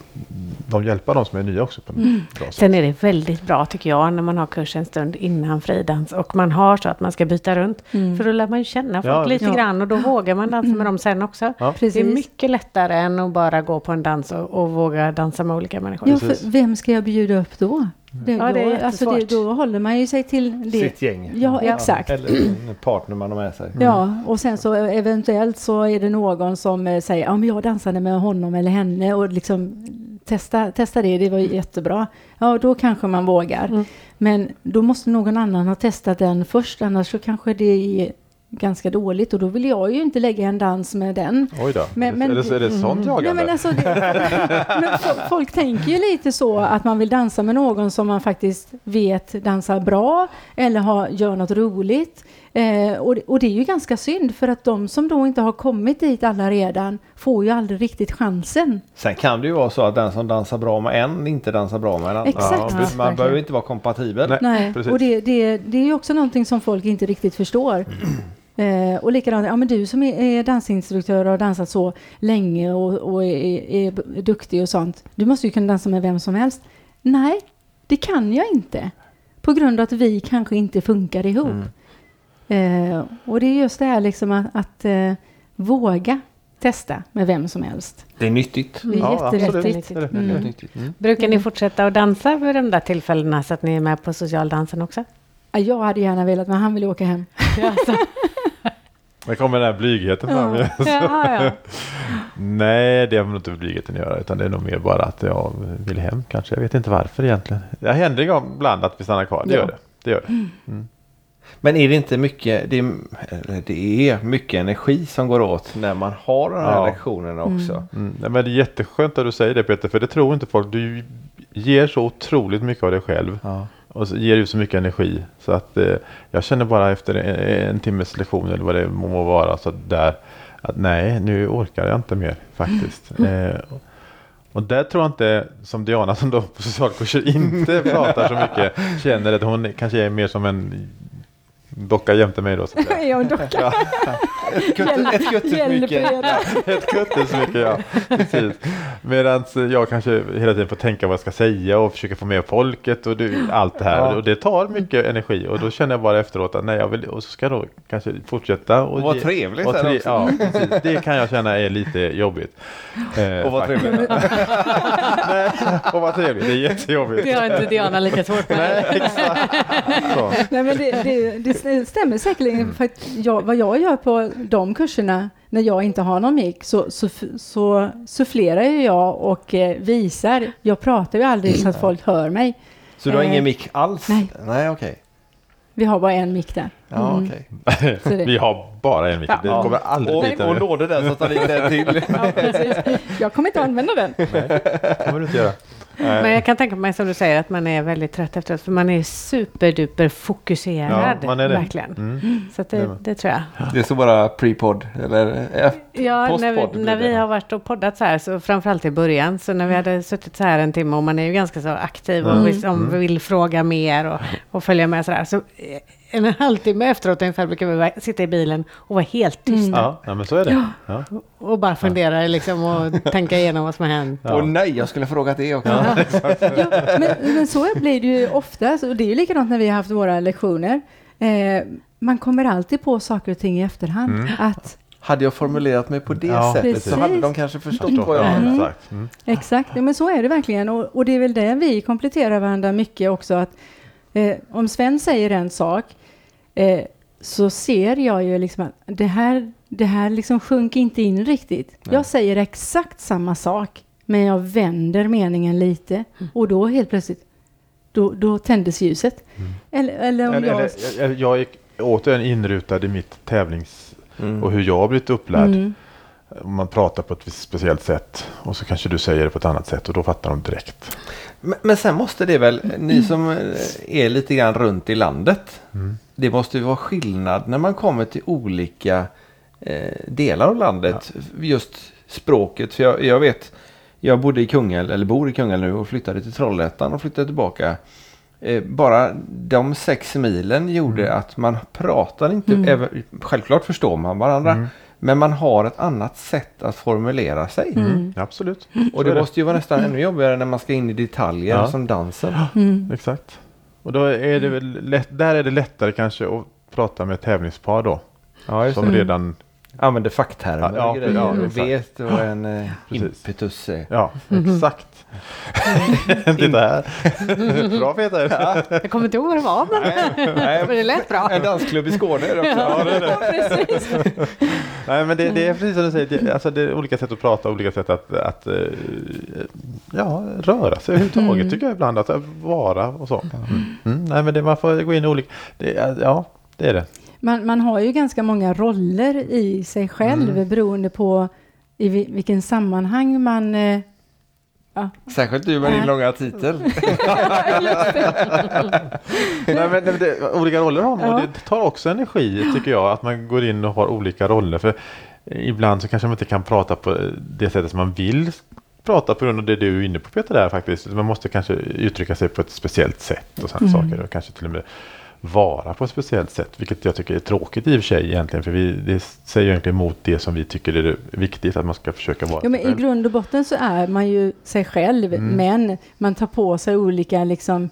de hjälpa de som är nya också på Mm. bra sätt. Sen är det väldigt bra tycker jag när man har kurs en stund innan fridans och man har så att man ska byta runt. Mm. För då lär man ju känna folk Ja. lite Ja. grann och då vågar man dansa med dem sen också. Ja. Det är mycket lättare än att bara gå på en dans och, och våga dansa med olika människor. Ja, Precis. vem ska jag bjuda upp då? Det, Ja, det är då, alltså det, då håller man ju sig till det. Sitt gäng. Ja, exakt. Eller en partner man har med sig. Ja, och sen så eventuellt så är det någon som eh, säger ja men jag dansade med honom eller henne och liksom testa, testa det, det var ju jättebra. Ja, då kanske man vågar. Mm. Men då måste någon annan ha testat den först, annars så kanske det är ganska dåligt och då vill jag ju inte lägga en dans med den. Oj då. Men- men- Eller så är det sånt Nej, jagande. men alltså det, men fo- folk tänker ju lite så att man vill dansa med någon som man faktiskt vet dansar bra eller har, gör något roligt. Eh, och, det- och det är ju ganska synd för att de som då inte har kommit dit alla redan får ju aldrig riktigt chansen. Sen kan det ju vara så att den som dansar bra med en inte dansar bra med en annan. Exakt. Ja, man behöver inte vara kompatibel. Nej. Nej, precis. och det, det, det är ju också någonting som folk inte riktigt förstår. Eh, och likadant, ja men du som är, är dansinstruktör och har dansat så länge och, och är, är duktig och sånt. Du måste ju kunna dansa med vem som helst. Nej, det kan jag inte. På grund av att vi kanske inte funkar ihop. Eh, och det är just det här liksom att, att eh, våga testa med vem som helst. Det är nyttigt. Det är Ja, absolut. Mm. Mm. Brukar ni fortsätta att dansa vid de där tillfällena så att ni är med på socialdansen också? Ja, Jag hade gärna velat, men han vill åka hem. Men kommer den här blygheten fram? Ja. Ja, ja. Nej, det har nog inte med blygheten att göra. Utan det är nog mer bara att jag vill hem kanske. Jag vet inte varför egentligen. Det händer ibland att vi stannar kvar. Det Ja. gör det. Det gör det. Men är det inte mycket, det är, det är mycket energi som går åt när man har de här Ja. lektionerna också. Mm. nej, Men det är jätteskönt att du säger det Peter. För det tror inte folk. Du ger så otroligt mycket av dig själv. Ja. Och ger ut så mycket energi. Så att eh, jag känner bara efter en, en timmes lektion eller vad det må vara. Så där, att nej, nu orkar jag inte mer faktiskt. Eh, och där tror jag inte, som Diana som då på socialkurser inte pratar så mycket, känner att hon kanske är mer som en docka jämte mig då. Så. Är jag en docka? Kutte- ett kuttesmycke. Ett kuttesmycke, ja. Precis. Medan jag kanske hela tiden får tänka vad jag ska säga och försöka få med folket och allt det här. Ja. Och det tar mycket energi och då känner jag bara efteråt att nej, jag vill, och så ska jag då kanske fortsätta. Och, Och vara ge- trevlig och tre-. Ja, precis. Det kan jag känna är lite jobbigt. Eh, Och vad trevligt. Nej, och vad trevligt. Det är jättejobbigt. Det har inte Diana lika svårt med. Nej, exakt. Så. Nej, men det, det, det stämmer säkerligen. För att jag, vad jag gör på de kurserna när jag inte har någon mick så, så, så sufflerar ju jag och eh, visar. Jag pratar ju aldrig så att folk hör mig. Så du har Eh, ingen mick alls? nej. Nej, okej. Vi har bara en mick där. Ja, Mm. okej. Så det- Vi har bara en mick. Det Ja. kommer aldrig Och, bli och det. lådor där så tar dit en till. Ja, precis. Jag kommer inte använda den. kommer du inte göra. Men jag kan tänka mig som du säger att man är väldigt trött efteråt för man är superduper fokuserad. Ja, man är det. Verkligen. Mm. Så att Det det, det tror jag. Det är så bara pre-podd, eller? eh, Ja, när Postpodd vi, när vi har varit och poddat så här, så framförallt i början, så när vi hade suttit så här en timme och man är ju ganska så aktiv och Mm. liksom vill fråga mer och, och följa med så där. Så eh, en halvtimme efteråt ungefär brukar vi sitta i bilen och vara helt tysta. Ja, ja, men så är det. Ja. Och bara fundera liksom och tänka igenom vad som har hänt. Ja. Och nej, jag skulle frågat det också. Ja, men, men så blir det ju ofta. Och det är ju likadant när vi har haft våra lektioner. Eh, man kommer alltid på saker och ting i efterhand. Mm. Att, Hade jag formulerat mig på det Ja, sättet precis. så hade de kanske förstått vad jag Ja, menar. exakt. Mm. exakt, ja, men så är det verkligen. Och, och det är väl det vi kompletterar varandra mycket också. Att, eh, om Sven säger en sak eh, så ser jag ju liksom att det här, det här liksom sjunker inte in riktigt. Nej. Jag säger exakt samma sak, men jag vänder meningen lite. Och då helt plötsligt, då, då tändes ljuset. Eller, eller om Eller, jag... eller, jag, gick återigen inrutad i mitt tävlings Mm. och hur jag har blivit upplärd. Mm. Om man pratar på ett visst speciellt sätt och så kanske du säger det på ett annat sätt och då fattar de direkt. Men, men sen måste det väl, ni som eh, är lite grann runt i landet. Mm. Det måste ju vara skillnad när man kommer till olika eh, delar av landet. Just språket. För jag, jag vet, jag bodde i Kungälv, eller bor i Kungälv nu och flyttade till Trollhättan och flyttade tillbaka. Eh, bara de sex milen gjorde att man pratar inte, Mm. även, självklart förstår man varandra. Mm. Men man har ett annat sätt att formulera sig. Mm. Absolut. Och det är måste ju vara nästan ännu jobbigare när man ska in i detaljer Ja. som dansen. Mm. Exakt. Och då är det väl lätt, där är det lättare kanske att prata med ett tävlingspar då. Ja, Som det. redan, Använder facktermer Ja, ja, och grejer ja, och exakt. vet vad en eh, Precis. impetus är. ja exakt. Titta här. Bra Peter. Jag kommer inte ihåg vad det var, men, Nej, men det lät bra. En dansklubb i Skåne är det också. Ja, det är det. Nej men det, det är precis som du säger, det, alltså det är olika sätt att prata, olika sätt att, att eh, ja, röra sig överhuvudtaget Mm. tycker jag ibland, att vara och så. Mm. Mm, nej men det, man får gå in i olika, det, ja det är det. Man, man har ju ganska många roller i sig själv Mm. beroende på i vi- vilken sammanhang man... Eh, ja. Särskilt du med din långa titel. Nej, men det, det, olika roller har man Ja. och det tar också energi tycker jag, att man går in och har olika roller. För ibland så kanske man inte kan prata på det sättet som man vill prata på grund av det du är inne på Peter där faktiskt. Man måste kanske uttrycka sig på ett speciellt sätt och sådana Mm. saker och kanske till och med vara på ett speciellt sätt, vilket jag tycker är tråkigt i och för sig egentligen, för vi, det säger ju egentligen emot det som vi tycker är viktigt, att man ska försöka vara Ja, men I grund och botten så är man ju sig själv, Mm. men man tar på sig olika liksom,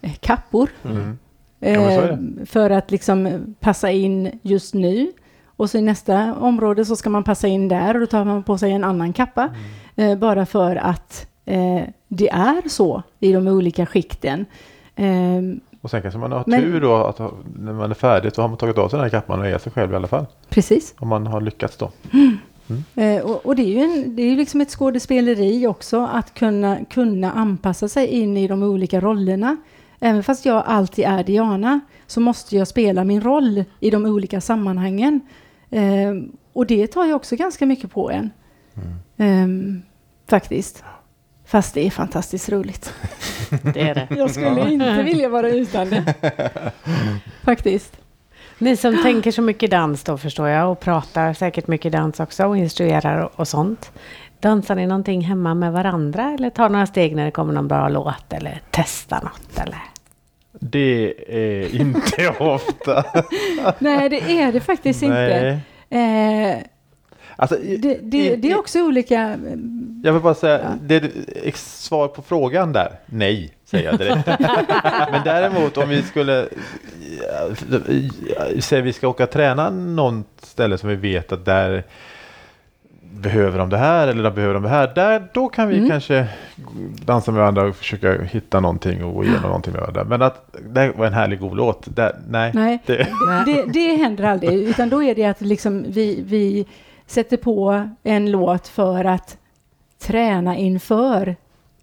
eh, kappor Mm. Ja, eh, för att liksom passa in just nu. Och så i nästa område så ska man passa in där och då tar man på sig en annan kappa. Mm. Eh, bara för att eh, det är så i de olika skikten. Eh, Och sen kanske man har Men- tur då, att ha, när man är färdig så har man tagit av sig den här kappan och är sig själv i alla fall. precis. Om man har lyckats då. Eh, och, och det är ju, en, det är liksom ett skådespeleri också att kunna, kunna anpassa sig in i de olika rollerna. Även fast jag alltid är Diana så måste jag spela min roll i de olika sammanhangen. Eh, och det tar ju också ganska mycket på en. Eh, faktiskt. Fast det är fantastiskt roligt. Det är det. Jag skulle inte vilja vara utan det. Faktiskt. Ni som tänker så mycket dans då förstår jag och pratar säkert mycket dans också och instruerar och, och sånt. Dansar ni någonting hemma med varandra eller tar några steg när det kommer någon bra låt eller testar något eller? Det är inte ofta. Nej, det är det faktiskt inte. Nej. Eh, Alltså, det, det, det är också olika. Jag vill bara säga, Ja. det är svar på frågan där. Nej, säger jag direkt. Men däremot om vi skulle säga vi ska åka och träna någon ställe som vi vet att där behöver de det här eller de behöver de det här. Där, då kan vi Mm. kanske dansa med varandra och försöka hitta någonting och gå igenom någonting med varandra. Men att det var en härlig god låt, där, nej. Nej, Det, det, det händer aldrig. Utan då är det att liksom vi, vi sätter på en låt för att träna inför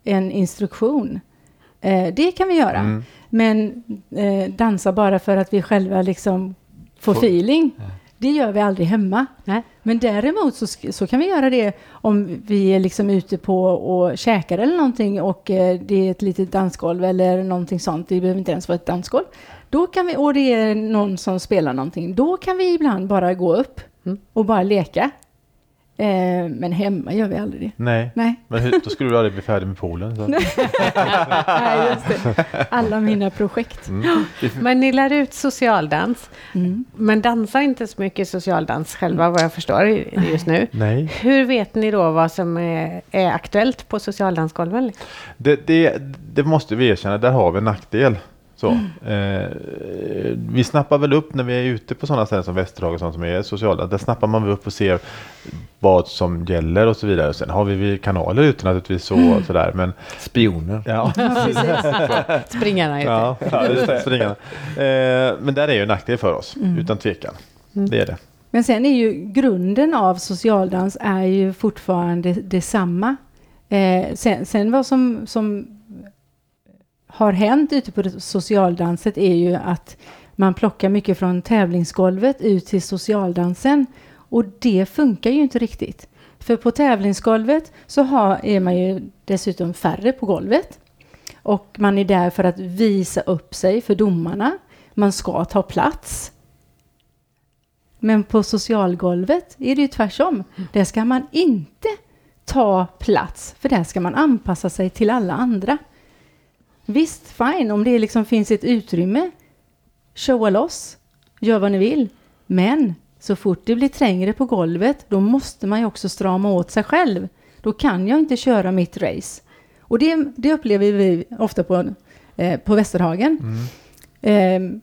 en instruktion. Eh, det kan vi göra. mm. Men eh, dansa bara för att vi själva liksom får Får- feeling. Det gör vi aldrig hemma. Nej. Men däremot så, så kan vi göra det om vi är liksom ute på och käkar eller någonting och eh, det är ett litet dansgolv eller någonting sånt. Det behöver inte ens vara ett dansgolv. Då kan vi, och det är någon som spelar någonting. Då kan vi ibland bara gå upp Mm. och bara leka. Eh, men hemma gör vi aldrig det. Nej, Nej. men hur, då skulle du aldrig bli färdig med poolen. Så. Nej, just det. Alla mina projekt. Mm. Men ni lär ut socialdans, Mm. men dansar inte så mycket socialdans själva vad jag förstår just nu. Nej. Hur vet ni då vad som är, är aktuellt på socialdansgolven? Det, det, det måste vi erkänna, där har vi en nackdel. Så, eh, vi snappar väl upp när vi är ute på sådana ställen som Västerhagen och sånt som är sociala. Där snappar man väl upp och ser vad som gäller och så vidare. Sen har vi, kanaler ute naturligtvis så, och sådär. Men Spioner. ja, Springarna heter ja, ja det. Springarna. Eh, men där är ju en nackdel för oss, Mm. utan tvekan. Mm. Det är det. Men sen är ju grunden av socialdans är ju fortfarande detsamma. Eh, sen, sen vad som, som har hänt ute på socialdanset är ju att man plockar mycket från tävlingsgolvet ut till socialdansen. Och det funkar ju inte riktigt. För på tävlingsgolvet så har, är man ju dessutom färre på golvet. Och man är där för att visa upp sig för domarna. Man ska ta plats. Men på socialgolvet är det ju tvärtom. Där ska man inte ta plats, för där ska man anpassa sig till alla andra. Visst, fine, om det liksom finns ett utrymme, showa loss, gör vad ni vill. Men så fort det blir trängre på golvet, då måste man ju också strama åt sig själv. Då kan jag inte köra mitt race. Och det, det upplever vi ofta på, eh, på Västerhagen. Mm. Eh,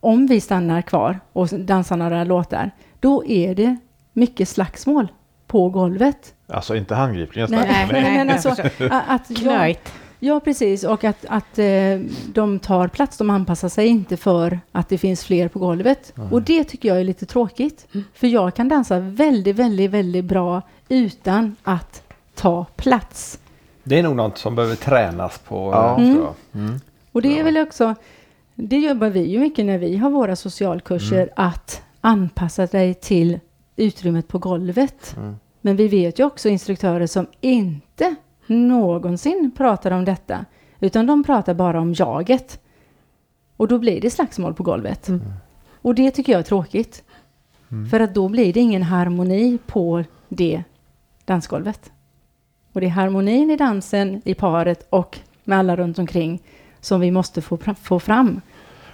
om vi stannar kvar och dansar några låtar, då är det mycket slagsmål på golvet. Alltså inte handgripligen Nej, starkt, nej, men- alltså att jag. Ja, precis. Och att, att eh, de tar plats, de anpassar sig inte för att det finns fler på golvet. Och det tycker jag är lite tråkigt. För jag kan dansa väldigt, väldigt, väldigt bra utan att ta plats. Det är nog något som behöver tränas på. Ja. eh, jag. Mm. Och det är väl också, det jobbar vi ju mycket när vi har våra socialkurser, att anpassa dig till utrymmet på golvet. Mm. Men vi vet ju också instruktörer som inte någonsin pratar om detta, utan de pratar bara om jaget. Och då blir det slagsmål på golvet. Mm. Och det tycker jag är tråkigt. Mm. För att då blir det ingen harmoni på det dansgolvet. Och det är harmonin i dansen, i paret och med alla runt omkring som vi måste få, fram.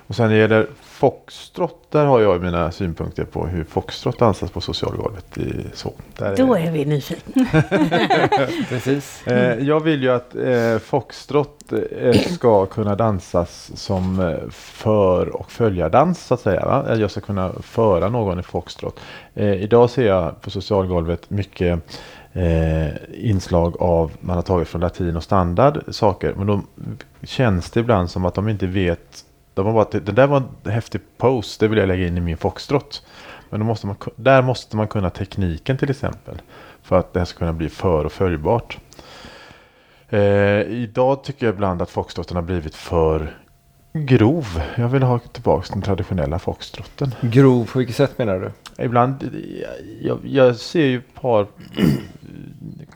Och sen det gäller foxtrot, där har jag mina synpunkter på hur foxtrot dansas på socialgolvet. I, så. Där Då är vi nyfikna. Precis. Eh, jag vill ju att eh, foxtrot eh, ska kunna dansas som eh, för och följardans så att säga. Va? Att Jag ska kunna föra någon i foxtrot. Eh, idag ser jag på socialgolvet mycket eh, inslag av, man har tagit från latin och standard saker. Men då känns det ibland som att de inte vet. De har bara, det där var en häftig pose, det vill jag lägga in i min foxtrot. Men måste man, där måste man kunna tekniken till exempel. För att det här ska kunna bli för och följbart. Eh, idag tycker jag ibland att foxtrotten har blivit för grov. Jag vill ha tillbaka den traditionella foxtrotten. Grov, på vilket sätt menar du? Ibland, jag, jag ser ju par,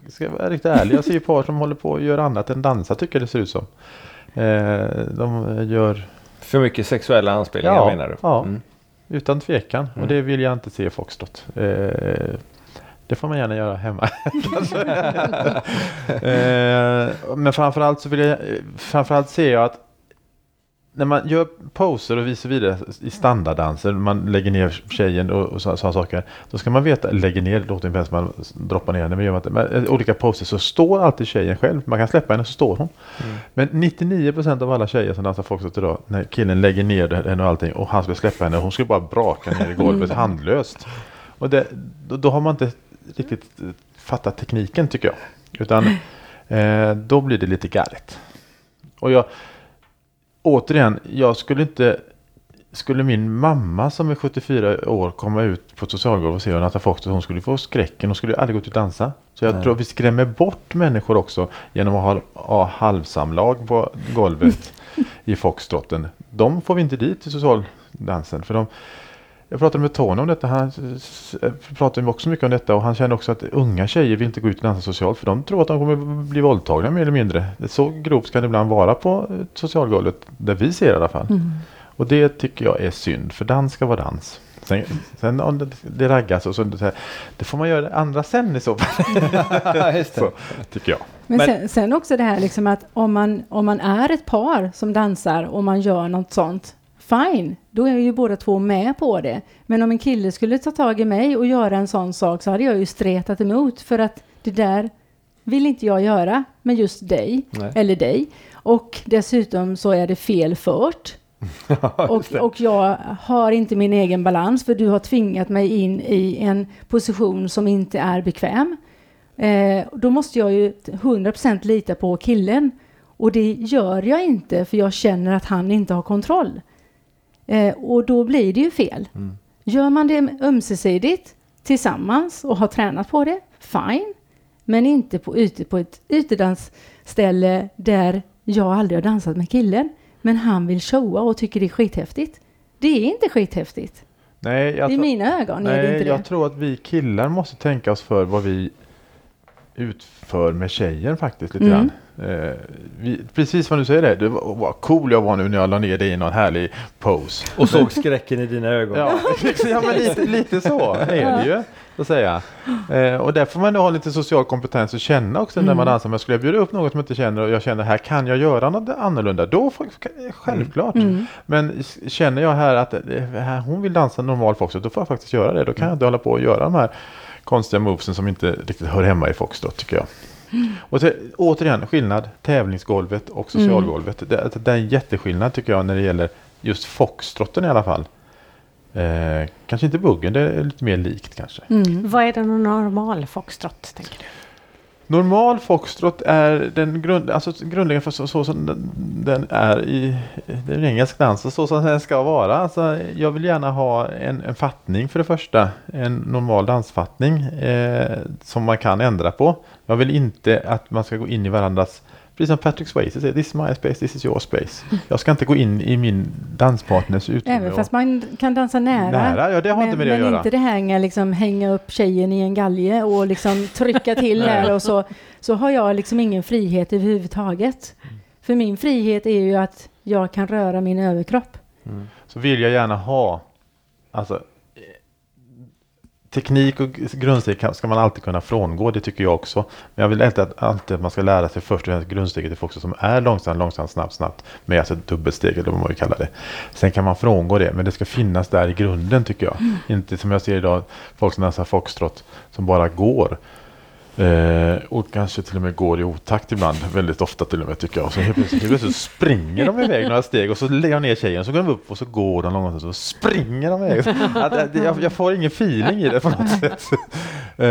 ska jag vara riktigt ärlig, jag ser ju par som håller på och gör annat än dansa tycker jag det ser ut som. Eh, de gör, För mycket sexuella anspelningar Ja, menar du? ja. Mm. utan tvekan, och Mm. det vill jag inte se i foxtrot. Eh, det får man gärna göra hemma. eh, men framförallt så vill jag, framförallt ser jag att när man gör poser och visar vidare i standarddanser, man lägger ner tjejen och, och sådana saker. Då ska man veta, lägger ner, låter ungefär som man droppar ner henne, men gör man inte, med olika poser så står alltid tjejen själv. Man kan släppa henne så står hon. Mm. Men 99% av alla tjejer som dansar foxtrot idag, när killen lägger ner henne och allting och han skulle släppa henne, hon skulle bara braka ner i golvet mm. handlöst. Och det, då, då, har man inte riktigt fattat tekniken tycker jag. Utan eh, då blir det lite galet. Och jag återigen, jag skulle inte... Skulle min mamma som är 74 år komma ut på ett socialgolv och se Renata Fox, hon skulle få skräcken. Hon skulle aldrig gå ut och dansa. Så jag Nej. tror att vi skrämmer bort människor också genom att ha, ha halvsamlag på golvet i foxtrotten. De får vi inte dit till socialdansen. För de, jag pratade med Tony om detta. Han pratade också mycket om detta och han känner också att unga tjejer vill inte gå ut och dansa socialt för de tror att de kommer bli våldtagna mer eller mindre. Så grovt kan det ibland vara på socialgolvet där vi ser i alla fall. Mm. Och det tycker jag är synd för dans ska vara dans. Sen, sen om det, det raggas och så, det får man göra andra sen i så fall. så, tycker jag. Men, Men sen, sen, också det här liksom att om man, om man är ett par som dansar och man gör något sånt fine, då är ju båda två med på det. Men om en kille skulle ta tag i mig och göra en sån sak så hade jag ju stretat emot för att det där vill inte jag göra med just dig Nej. eller dig. Och dessutom så är det fel fört. och, och jag har inte min egen balans för du har tvingat mig in i en position som inte är bekväm. Eh, då måste jag ju 100% lita på killen. Och det gör jag inte för jag känner att han inte har kontroll. Eh, och då blir det ju fel. Mm. Gör man det ömsesidigt tillsammans och har tränat på det, fine. Men inte på, ute på ett utedansställe där jag aldrig har dansat med killen. Men han vill showa och tycker det är skithäftigt. Det är inte skithäftigt. Nej, I mina ögon nej, är det inte det. Jag tror att vi killar måste tänka oss för vad vi utför med tjejer faktiskt lite mm. grann. Eh, vi, precis vad du säger det, det var, vad cool jag var nu när jag la ner dig i någon härlig pose. Och såg skräcken i dina ögon. Ja, ja men lite, lite så är det ju. Att säga. Eh, och där får man ha lite social kompetens och känna också mm. när man dansar. Men skulle jag bjuda upp något som jag inte känner och jag känner här kan jag göra något annorlunda. Då får, självklart. Mm. Men känner jag här att här, hon vill dansa normal foxtrot. Då får jag faktiskt göra det. Då kan jag inte hålla på och göra de här konstiga movesen som inte riktigt hör hemma i foxtrot tycker jag. Och så, återigen skillnad tävlingsgolvet och socialgolvet. Mm. Det, det är en jätteskillnad tycker jag när det gäller just foxtrotten i alla fall. Eh, kanske inte buggen, det är lite mer likt kanske. Mm. Vad är det normal foxtrot tänker du? Normal foxtrot är den grund, alltså grundläggande för så, så som den, den, är i den engelsk dans, så som den ska vara. Alltså, jag vill gärna ha en, en fattning för det första, en normal dansfattning eh, som man kan ändra på. Jag vill inte att man ska gå in i varandras Precis som Patrick Swayze säger, this is my space, this is your space. Jag ska inte gå in i min danspartners utrymme. Även fast man kan dansa nära. Nära, ja det har men, inte med det att göra. Men inte det här liksom hänga upp tjejen i en galge och liksom trycka till här och så, så har jag liksom ingen frihet överhuvudtaget. Mm. För min frihet är ju att jag kan röra min överkropp. Mm. Så vill jag gärna ha, alltså teknik och grundsteg ska man alltid kunna frångå, det tycker jag också. Men jag vill alltid att, alltid att man ska lära sig först och främst grundsteget till också som är långsamt, långsamt, snabbt, snabbt. Med alltså ett dubbelsteg eller vad man vill kalla det. Sen kan man frångå det, men det ska finnas där i grunden tycker jag. Mm. Inte som jag ser idag, folk som dansar foxtrot som bara går. Eh, och kanske till och med går i otakt ibland, väldigt ofta till och med tycker jag. Och så helt plötsligt, helt plötsligt springer de iväg några steg och så lägger jag ner tjejen, så går de upp och så går de långsamt och så springer de iväg. Att, jag, jag, får ingen feeling i det på något sätt. Eh,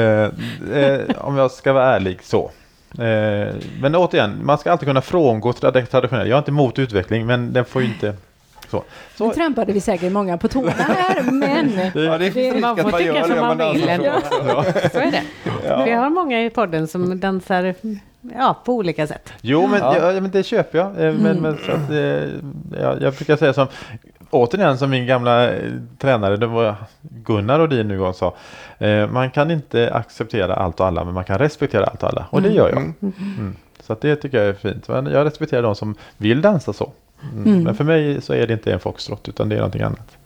eh, om jag ska vara ärlig så. Eh, men återigen, man ska alltid kunna frångå traditionellt. Jag är inte emot utveckling, men den får ju inte så. Så. Nu trampade vi säkert många på tårna här, men ja, det, det, man får tycka som man vill. Ja. Så är det. Ja. Vi har många i podden som dansar ja, på olika sätt. Jo, men, ja. ja men det köper jag. Eh, men, mm. men så att, eh, ja, jag brukar säga som återigen som min gamla eh, tränare, det var Gunnar Rodin nu gång sa. man kan inte acceptera allt och alla, men man kan respektera allt och alla. Och det mm. gör jag. Mm. mm. Så att det tycker jag är fint. Jag respekterar de som vill dansa så. Mm. mm. Men för mig så är det inte en foxtrot utan det är någonting annat.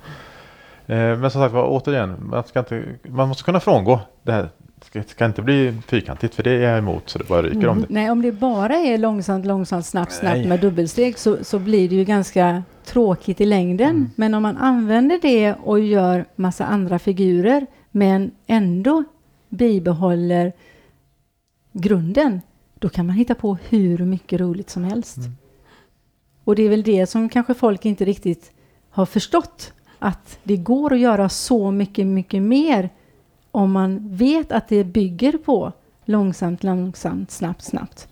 Eh, men som sagt var återigen, man, ska inte, man måste kunna frångå det här ska, ska inte bli fyrkantigt för det är jag emot så det bara ryker om det. Nej, om det bara är långsamt, långsamt, snabbt, snabbt Nej. med dubbelsteg så, så blir det ju ganska tråkigt i längden. Mm. Men om man använder det och gör massa andra figurer men ändå bibehåller grunden, då kan man hitta på hur mycket roligt som helst. Mm. Och det är väl det som kanske folk inte riktigt har förstått. Att det går att göra så mycket, mycket mer om man vet att det bygger på långsamt, långsamt, snabbt, snabbt.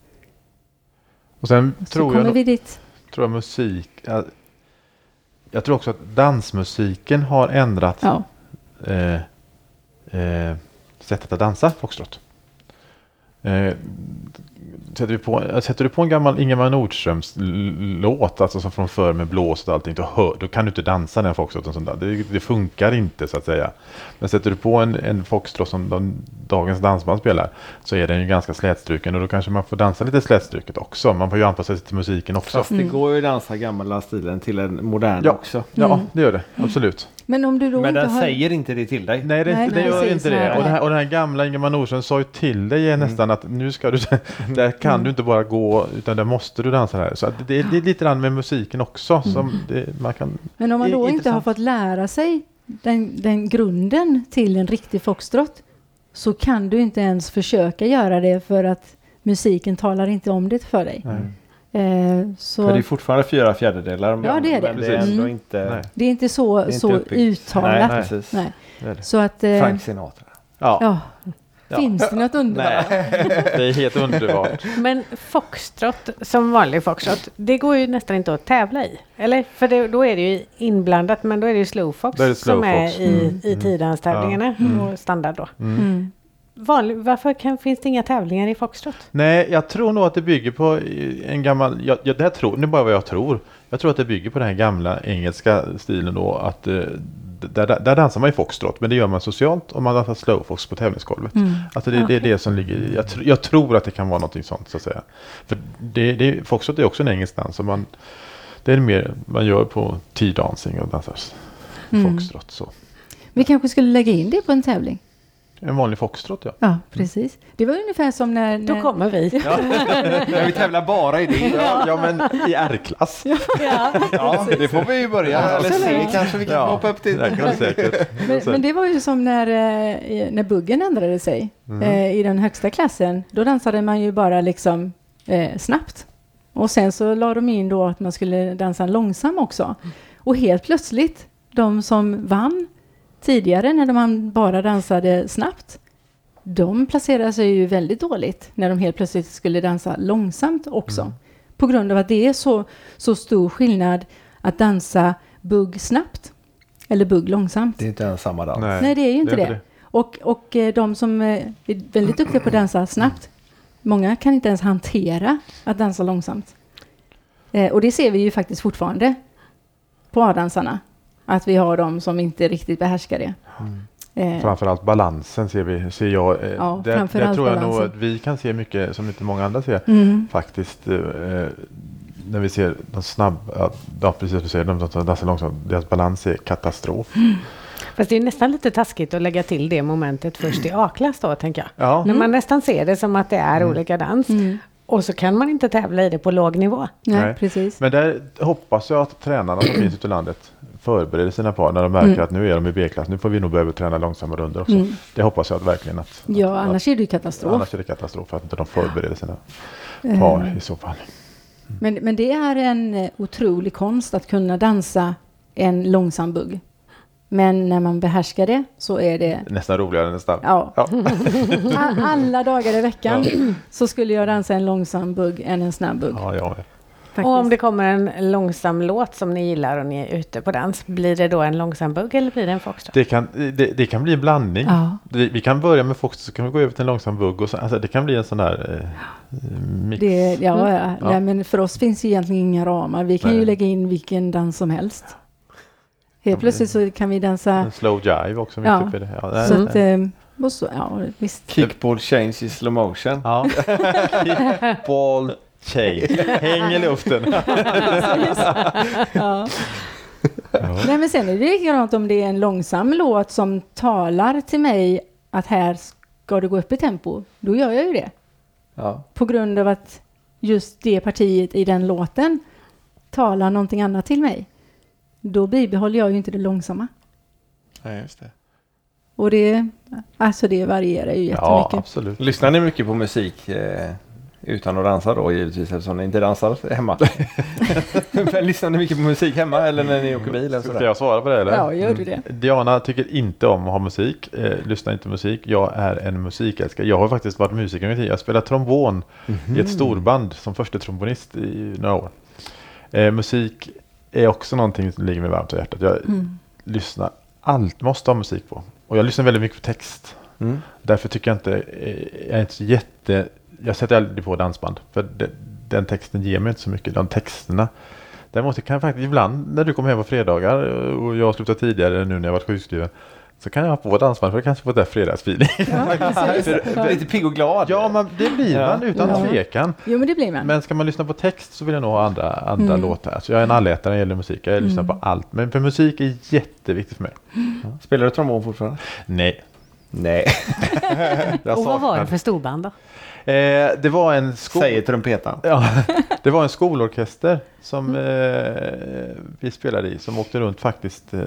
Och sen Så tror jag, vi dit. tror jag musik, jag, jag tror också att dansmusiken har ändrat Ja, eh, eh, sättet att dansa foxtrot. Eh, sätter, vi på, sätter du på en gammal Ingemar Nordströms låt, alltså som från förr med blås och allting, då, hör, då kan du inte dansa den foxtroten. Sånt där. Det, det funkar inte så att säga. Men sätter du på en, en foxtrot som de, dagens dansband spelar så är den ju ganska slätstruken och då kanske man får dansa lite slätstruket också. Man får ju anpassa sig till musiken också. Fast det går ju att dansa gamla stilen till en modern Ja. också. Ja, Mm. det gör det. Absolut. Men om du då Men inte den har... säger inte det till dig. Nej, det, Nej, det gör precis. inte det. Nej. Och, den här, och den här gamla Ingemar Nordström sa ju till dig Mm. nästan att nu ska du, där kan du inte bara gå utan där måste du dansa här. Så att det, det är lite grann med musiken också som det, man kan. Men om man då inte har fått lära sig den, den grunden till en riktig foxtrot så kan du inte ens försöka göra det för att musiken talar inte om det för dig. Eh, så För det är fortfarande fyra fjärdedelar. Ja, det är det. Men det är ändå Mm. inte... Nej. det är inte så, är inte så uttalat. Nej, Nej. Det är det. Så att... Eh, Frank Sinatra. Ja, ja. Ja. Finns det något underbart? det är helt underbart. Men foxtrot, som vanlig foxtrot, det går ju nästan inte att tävla i. Eller? För det, då är det ju inblandat, men då är det ju slowfox är det som är slowfox. i, Mm. i tidhandstävlingarna och standard då. Mm. Vanlig, varför kan, finns det inga tävlingar i foxtrot? Nej, jag tror nog att det bygger på en gammal, jag, jag, det här tror, nu bara vad jag tror. Jag tror att det bygger på den här gamla engelska stilen då att eh, där, där, där dansar man ju foxtrot men det gör man socialt och man dansar slowfox på tävlingsgolvet. Mm. Alltså det, det är det som ligger. Jag, tr- jag tror att det kan vara någonting sånt så att säga. För det, det, foxtrot är också en engelsk dans. Man, det är mer man gör på tea-dancing och dansar Mm. foxtrot. Så. Vi kanske skulle lägga in det på en tävling? En vanlig foxtrot ja. Ja, precis. Det var ungefär som när... Då när kommer vi. Men vi tävlar bara i det. Ja, ja men i R-klass. Ja. Ja, det får vi ju börja. Eller se kanske vi kan Ja, hoppa upp till. Det kan säkert. men, men det var ju som när, eh, när buggen ändrade sig eh, i den högsta klassen. Då dansade man ju bara liksom eh, snabbt. Och sen så la de in då att man skulle dansa långsam också. Och helt plötsligt, de som vann tidigare när de bara dansade snabbt, de placerade sig ju väldigt dåligt när de helt plötsligt skulle dansa långsamt också. På grund av att det är så, så stor skillnad att dansa bugg snabbt eller bugg långsamt. Det är inte ens samma dans. Nej, det är ju inte det. Och, och eh, de som eh, är väldigt duktiga på att dansa snabbt, många kan inte ens hantera att dansa långsamt. Eh, och det ser vi ju faktiskt fortfarande på A-dansarna. Att vi har de som inte riktigt behärskar det. Eh, Framförallt balansen ser, vi, ser jag. eh, Ja, där, där tror jag nog balansen. att vi kan se mycket som inte många andra ser. mm, Faktiskt. Eh, när vi ser de snabba, ja, precis som du säger, de som dansar långsamt. Deras balans är katastrof. Fast det är nästan lite taskigt att lägga till det momentet först i A-klass då, tänker jag. Ja, När man nästan ser det som att det är olika dans. mm. Och så kan man inte tävla i det på låg nivå. Nej, Nej. precis. men där hoppas jag att tränarna som finns ute i landet förbereder sina par när de märker Mm. att nu är de i B-klass. Nu får vi nog börja träna långsamma runder också. Mm. Det hoppas jag att verkligen att. Ja, att, annars är det ju katastrof. annars är det katastrof att inte de förbereder sina par Eh, i så fall. Men, men det är en eh, otrolig konst att kunna dansa en långsam bugg. Men när man behärskar det så är det Nästan roligare nästan. Ja. Ja. Alla dagar i veckan så skulle jag dansa en långsam bugg än en snabb bugg. Ja, ja. Faktiskt. Och om det kommer en långsam låt som ni gillar och ni är ute på dans, blir det då en långsam bugg eller blir det en foxtrot? Det, kan, det, det kan bli en blandning. Ja. Vi, vi kan börja med Fox så kan vi gå över till en långsam bugg. Och så, alltså, det kan bli en sån där eh, mix. Det, ja, ja. Ja. Nej, men för oss finns ju egentligen inga ramar. Vi kan ju Nej. lägga in vilken dans som helst. Helt plötsligt så kan vi dansa. En slow jive också. Ja. i det. Ja, Så att, eh, och så, ja, visst. Kickball change i slow motion. Ja. Ball chain. Häng i luften. Ja. Nej, men sen är det likadant om det är en långsam låt som talar till mig att här ska det gå upp i tempo, då gör jag ju det. Ja. På grund av att just det partiet i den låten talar någonting annat till mig. Då bibehåller jag ju inte det långsamma. Nej, just det. Och det, alltså det varierar ju Ja, jättemycket. absolut. Lyssnar ni mycket på musik eh, utan att dansa då givetvis eftersom ni inte dansar hemma? Men lyssnar ni mycket på musik hemma eller när ni åker bil? Eller Ska sådär? jag svara på det eller? Ja, gör du det? Diana tycker inte om att ha musik, eh, lyssnar inte på musik. Jag är en musikälskare. Jag har faktiskt varit musiker en tid. Jag spelar trombon i ett storband som första trombonist i några år. Eh, musik är också någonting som ligger mig varmt om hjärtat. Jag Mm. lyssnar allt, måste ha musik på. Och jag lyssnar väldigt mycket på text. Mm. Därför tycker jag inte, eh, jag är inte så jätte, jag sätter aldrig på dansband. För de, den texten ger mig inte så mycket, de texterna. Däremot kan jag faktiskt ibland när du kommer hem på fredagar och jag slutar tidigare nu när jag varit sjukskriven. Så kan jag ha på dansband för jag kanske får där fredagsfeeling. Ja, Lite pigg och glad. ja men det blir man Ja. utan Ja. tvekan. Jo, men det blir man. Men ska man lyssna på text så vill jag nog ha andra, andra Mm. låtar. Så jag är en allätare när det gäller musik. Jag lyssnar Mm. på allt. Men för musik är jätteviktigt för mig. Spelar du trombon fortfarande? Nej. Nej. Och vad var det för storband då? Eh, det var en skol... Säger trumpetaren. Ja, det var en skolorkester som eh, vi spelade i som åkte runt faktiskt. Eh,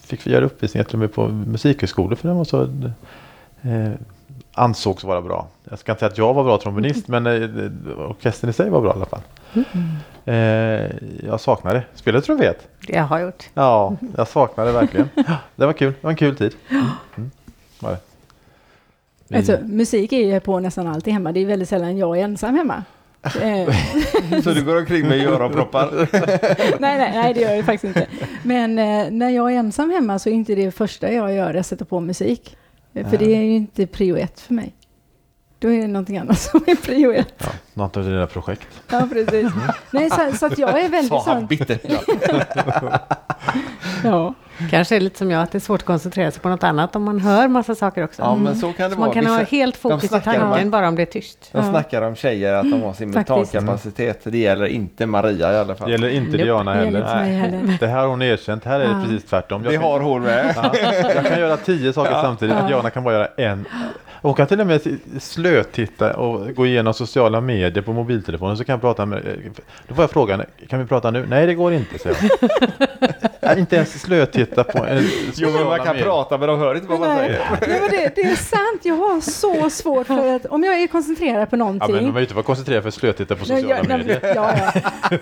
fick vi göra uppvisningar till och med på musikhögskolor för den var så eh, ansågs vara bra. Jag ska inte säga att jag var bra trombonist men eh, orkestern i sig var bra i alla fall. Eh, jag saknar det. Spelar du trumpet? Det jag har gjort. Ja, jag saknar det verkligen. Det var kul. Det var en kul tid. Mm. Var det. Alltså, musik är ju på nästan alltid hemma. Det är väldigt sällan jag är ensam hemma. Eh, Så du går omkring med öronproppar? nej, nej, nej, det gör jag faktiskt inte. Men eh, när jag är ensam hemma så är inte det första jag gör att sätta på musik. Eh, För det är ju inte prio ett för mig. Då är det någonting annat som är prio ett. Ja, något av dina projekt. Ja, precis. Nej, så, så att jag är väldigt Sa han bitter. Ja, Kanske är det lite som jag, att det är svårt att koncentrera sig på något annat om man hör massa saker också. Ja men så kan det Så vara. man kan ha Vissa- helt fokus i snackar om- tanken bara om det är tyst. De Ja. snackar om tjejer att de har simultankapacitet. Det gäller inte Maria i alla fall. Det gäller inte Nope. Diana heller. heller. Det här har hon erkänt. Här är det Ja. precis tvärtom. Jag Det kan, har hon med. ja, jag kan göra tio saker samtidigt. Ja. Diana kan bara göra en. Hon kan till och med slötitta och gå igenom sociala medier på mobiltelefonen. Så kan jag prata med, då får jag fråga henne, kan vi prata nu? Nej, det går inte, säger hon. Ja, inte ens slötitta på en Jo men man kan medier. prata men de hör inte vad man Nej, säger. nej men det, det är sant. Jag har så svårt för att om jag är koncentrerad på Ja, någonting. men man ju inte vara koncentrerad för att slötitta på Nej, sociala jag, medier. ja, ja.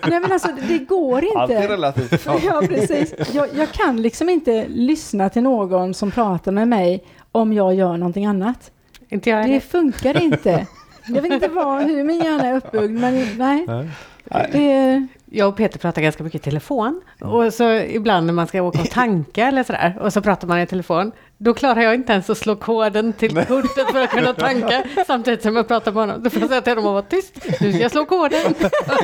nej men alltså det går Allt är inte. relativt. Ja, precis. Jag, jag kan liksom inte lyssna till någon som pratar med mig om jag gör någonting annat. Inte jag Det funkar inte. Jag vet inte vad, hur min hjärna är uppbyggd, men nej. Nej. Det, Jag och Peter pratar ganska mycket i telefon. Och så ibland när man ska åka och tanka eller sådär. Och så pratar man i telefon. Då klarar jag inte ens att slå koden till kortet för att kunna tanka. Samtidigt som jag pratar med honom. Då får jag säga till honom att vara tyst. Nu ska jag slå koden.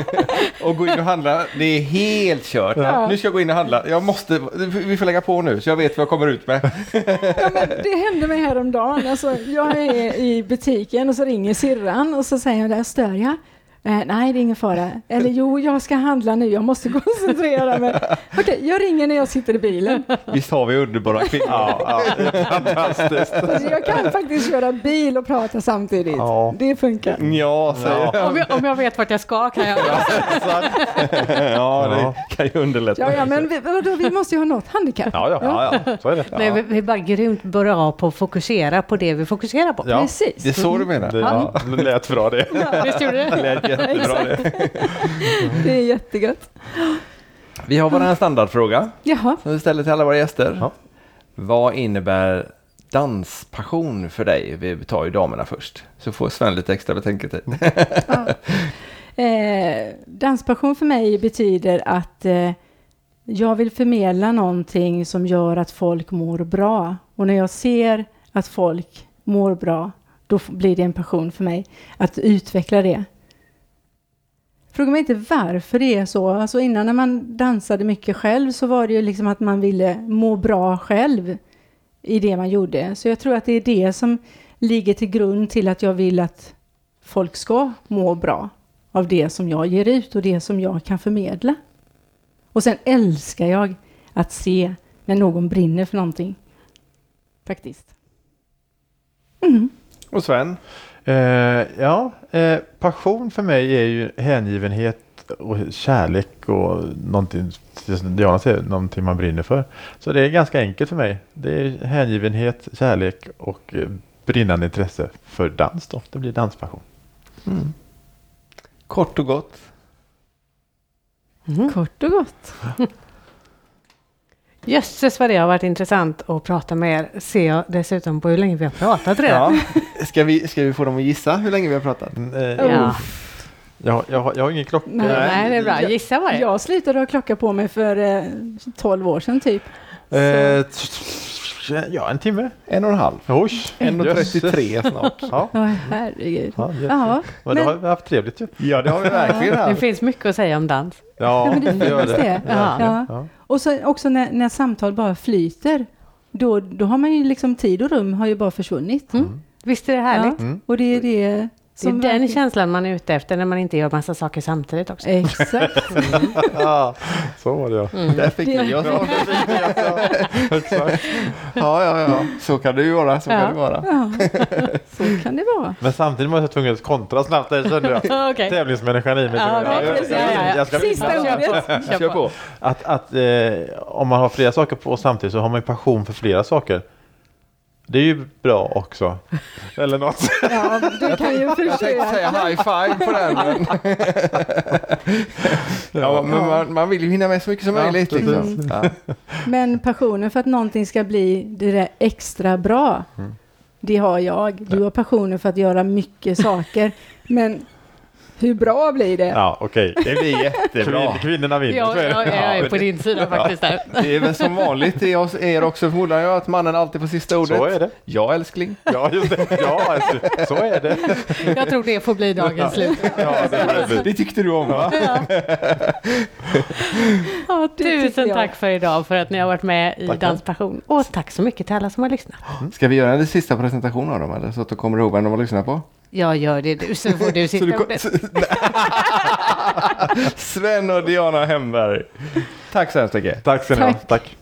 Och gå in och handla, det är helt kört. Ja. Nu ska jag gå in och handla. Jag måste, vi får lägga på nu så jag vet vad jag kommer ut med. ja, men det hände mig häromdagen. Alltså, jag är i butiken och så ringer syrran och så säger hon där, stör jag? Eh, nej, det är ingen fara. Eller jo, jag ska handla nu, jag måste koncentrera mig. Okej, jag ringer när jag sitter i bilen. Visst har vi underbara kvinnor? Ja, ja, fantastiskt. Alltså, jag kan faktiskt köra bil och prata samtidigt. Ja. Det funkar. Ja, säger jag. Om jag, om jag vet vart jag ska kan jag. Ja, Ja. det kan ju underlätta. Ja, ja, men vi, vadå, vi måste ju ha något handikapp. Ja, ja, ja, ja, så är det. Nej, vi vi är bara grymt bra på att fokusera på det vi fokuserar på. Ja. Precis. Det är så du menar? Det, ja. det lät bra det. Visst gjorde Det jättebra det. Det är jättegött. Vi har bara en standardfråga Jaha. som vi ställer till alla våra gäster. Ja. Vad innebär danspassion för dig? Vi tar ju damerna först. Så får Sven lite extra betänketid. Eh, danspassion för mig betyder att eh, jag vill förmedla någonting som gör att folk mår bra. Och när jag ser att folk mår bra, då blir det en passion för mig att utveckla det. Fråga mig inte varför det är så. Alltså innan när man dansade mycket själv så var det ju liksom att man ville må bra själv i det man gjorde. Så jag tror att det är det som ligger till grund till att jag vill att folk ska må bra av det som jag ger ut och det som jag kan förmedla. Och sen älskar jag att se när någon brinner för någonting. Faktiskt. Mm. Och Sven? Eh, ja, eh, passion för mig är ju hängivenhet och kärlek och någonting, Diana säger, någonting man brinner för. Så det är ganska enkelt för mig. Det är hängivenhet, kärlek och eh, brinnande intresse för dans då. Det blir danspassion. Kort och gott. Kort och gott. Jösses vad det har varit intressant att prata med er. Ser jag dessutom på hur länge vi har pratat redan. Ja. Ska, vi, ska vi få dem att gissa hur länge vi har pratat? Mm, eh, Ja. jag, har- jag, jag har ingen klocka. Nej. Nej, det är bra. Gissa vad det är. Jag slutade ha klocka på mig för eh, 12 år sedan typ. Eh, ja, en timme. En och en halv. Oj, 1.33 snart. Ja, herregud. ja, jätte- Ja, Men då men- har vi haft trevligt ju. Ja, det har vi verkligen Det haft. finns mycket att säga om dans. Ja, ja men det det gör det. det. Ja. Ja. Ja. Och så också när, när samtal bara flyter. Då, då har man ju liksom tid och rum har ju bara försvunnit. Mm. Visst är det härligt? Mm. Och det är det Det är den verkligen- känslan man är ute efter när man inte gör massa saker samtidigt också. Exakt. Ja, så var det ja. Där fick Det- vi oss. Exakt. Ja, ja, ja. Så kan det ju vara. Så Ja. kan det vara. Ja, så kan det vara. Men samtidigt var jag tvungen att kontra snabbt där kände jag. Okej. Tävlingsmänniskan i mig. Ja, jag- jag- jag ska Sista ordet. Kör på. Att, att eh, om man har flera saker på samtidigt så har man ju passion för flera saker. Det är ju bra också. Eller något. Ja, du kan ju Jag tänkte försöka. säga high five på den. Men... ja, men man, man vill ju hinna med så mycket som Ja, möjligt. Liksom. Ja. Men passionen för att någonting ska bli det där extra bra. Mm. Det har jag. Du har passionen för att göra mycket saker. Men hur bra blir det? Ja, okej. Det blir jättebra. Kvin, kvinnorna vinner. Ja, ja, jag är på din sida faktiskt där. Det är väl som vanligt i oss er också förmodar jag att mannen alltid får sista ordet. Så är det. Ja älskling. Ja, just det. Ja, alltså, så är det. Jag tror det får bli dagens slut. Ja, det det. Det tyckte du om va? Ja, tycker Tusen tack för idag för att ni har varit med i. Danspassion. Och tack så mycket till alla som har lyssnat. Ska vi göra en sista presentation av dem eller så att du kommer ihåg vem de har lyssnat på? Jag gör det du, så får du sitta du, Sven och Diana Hemberg. Tack så hemskt mycket. Tack ska ni ha. Tack.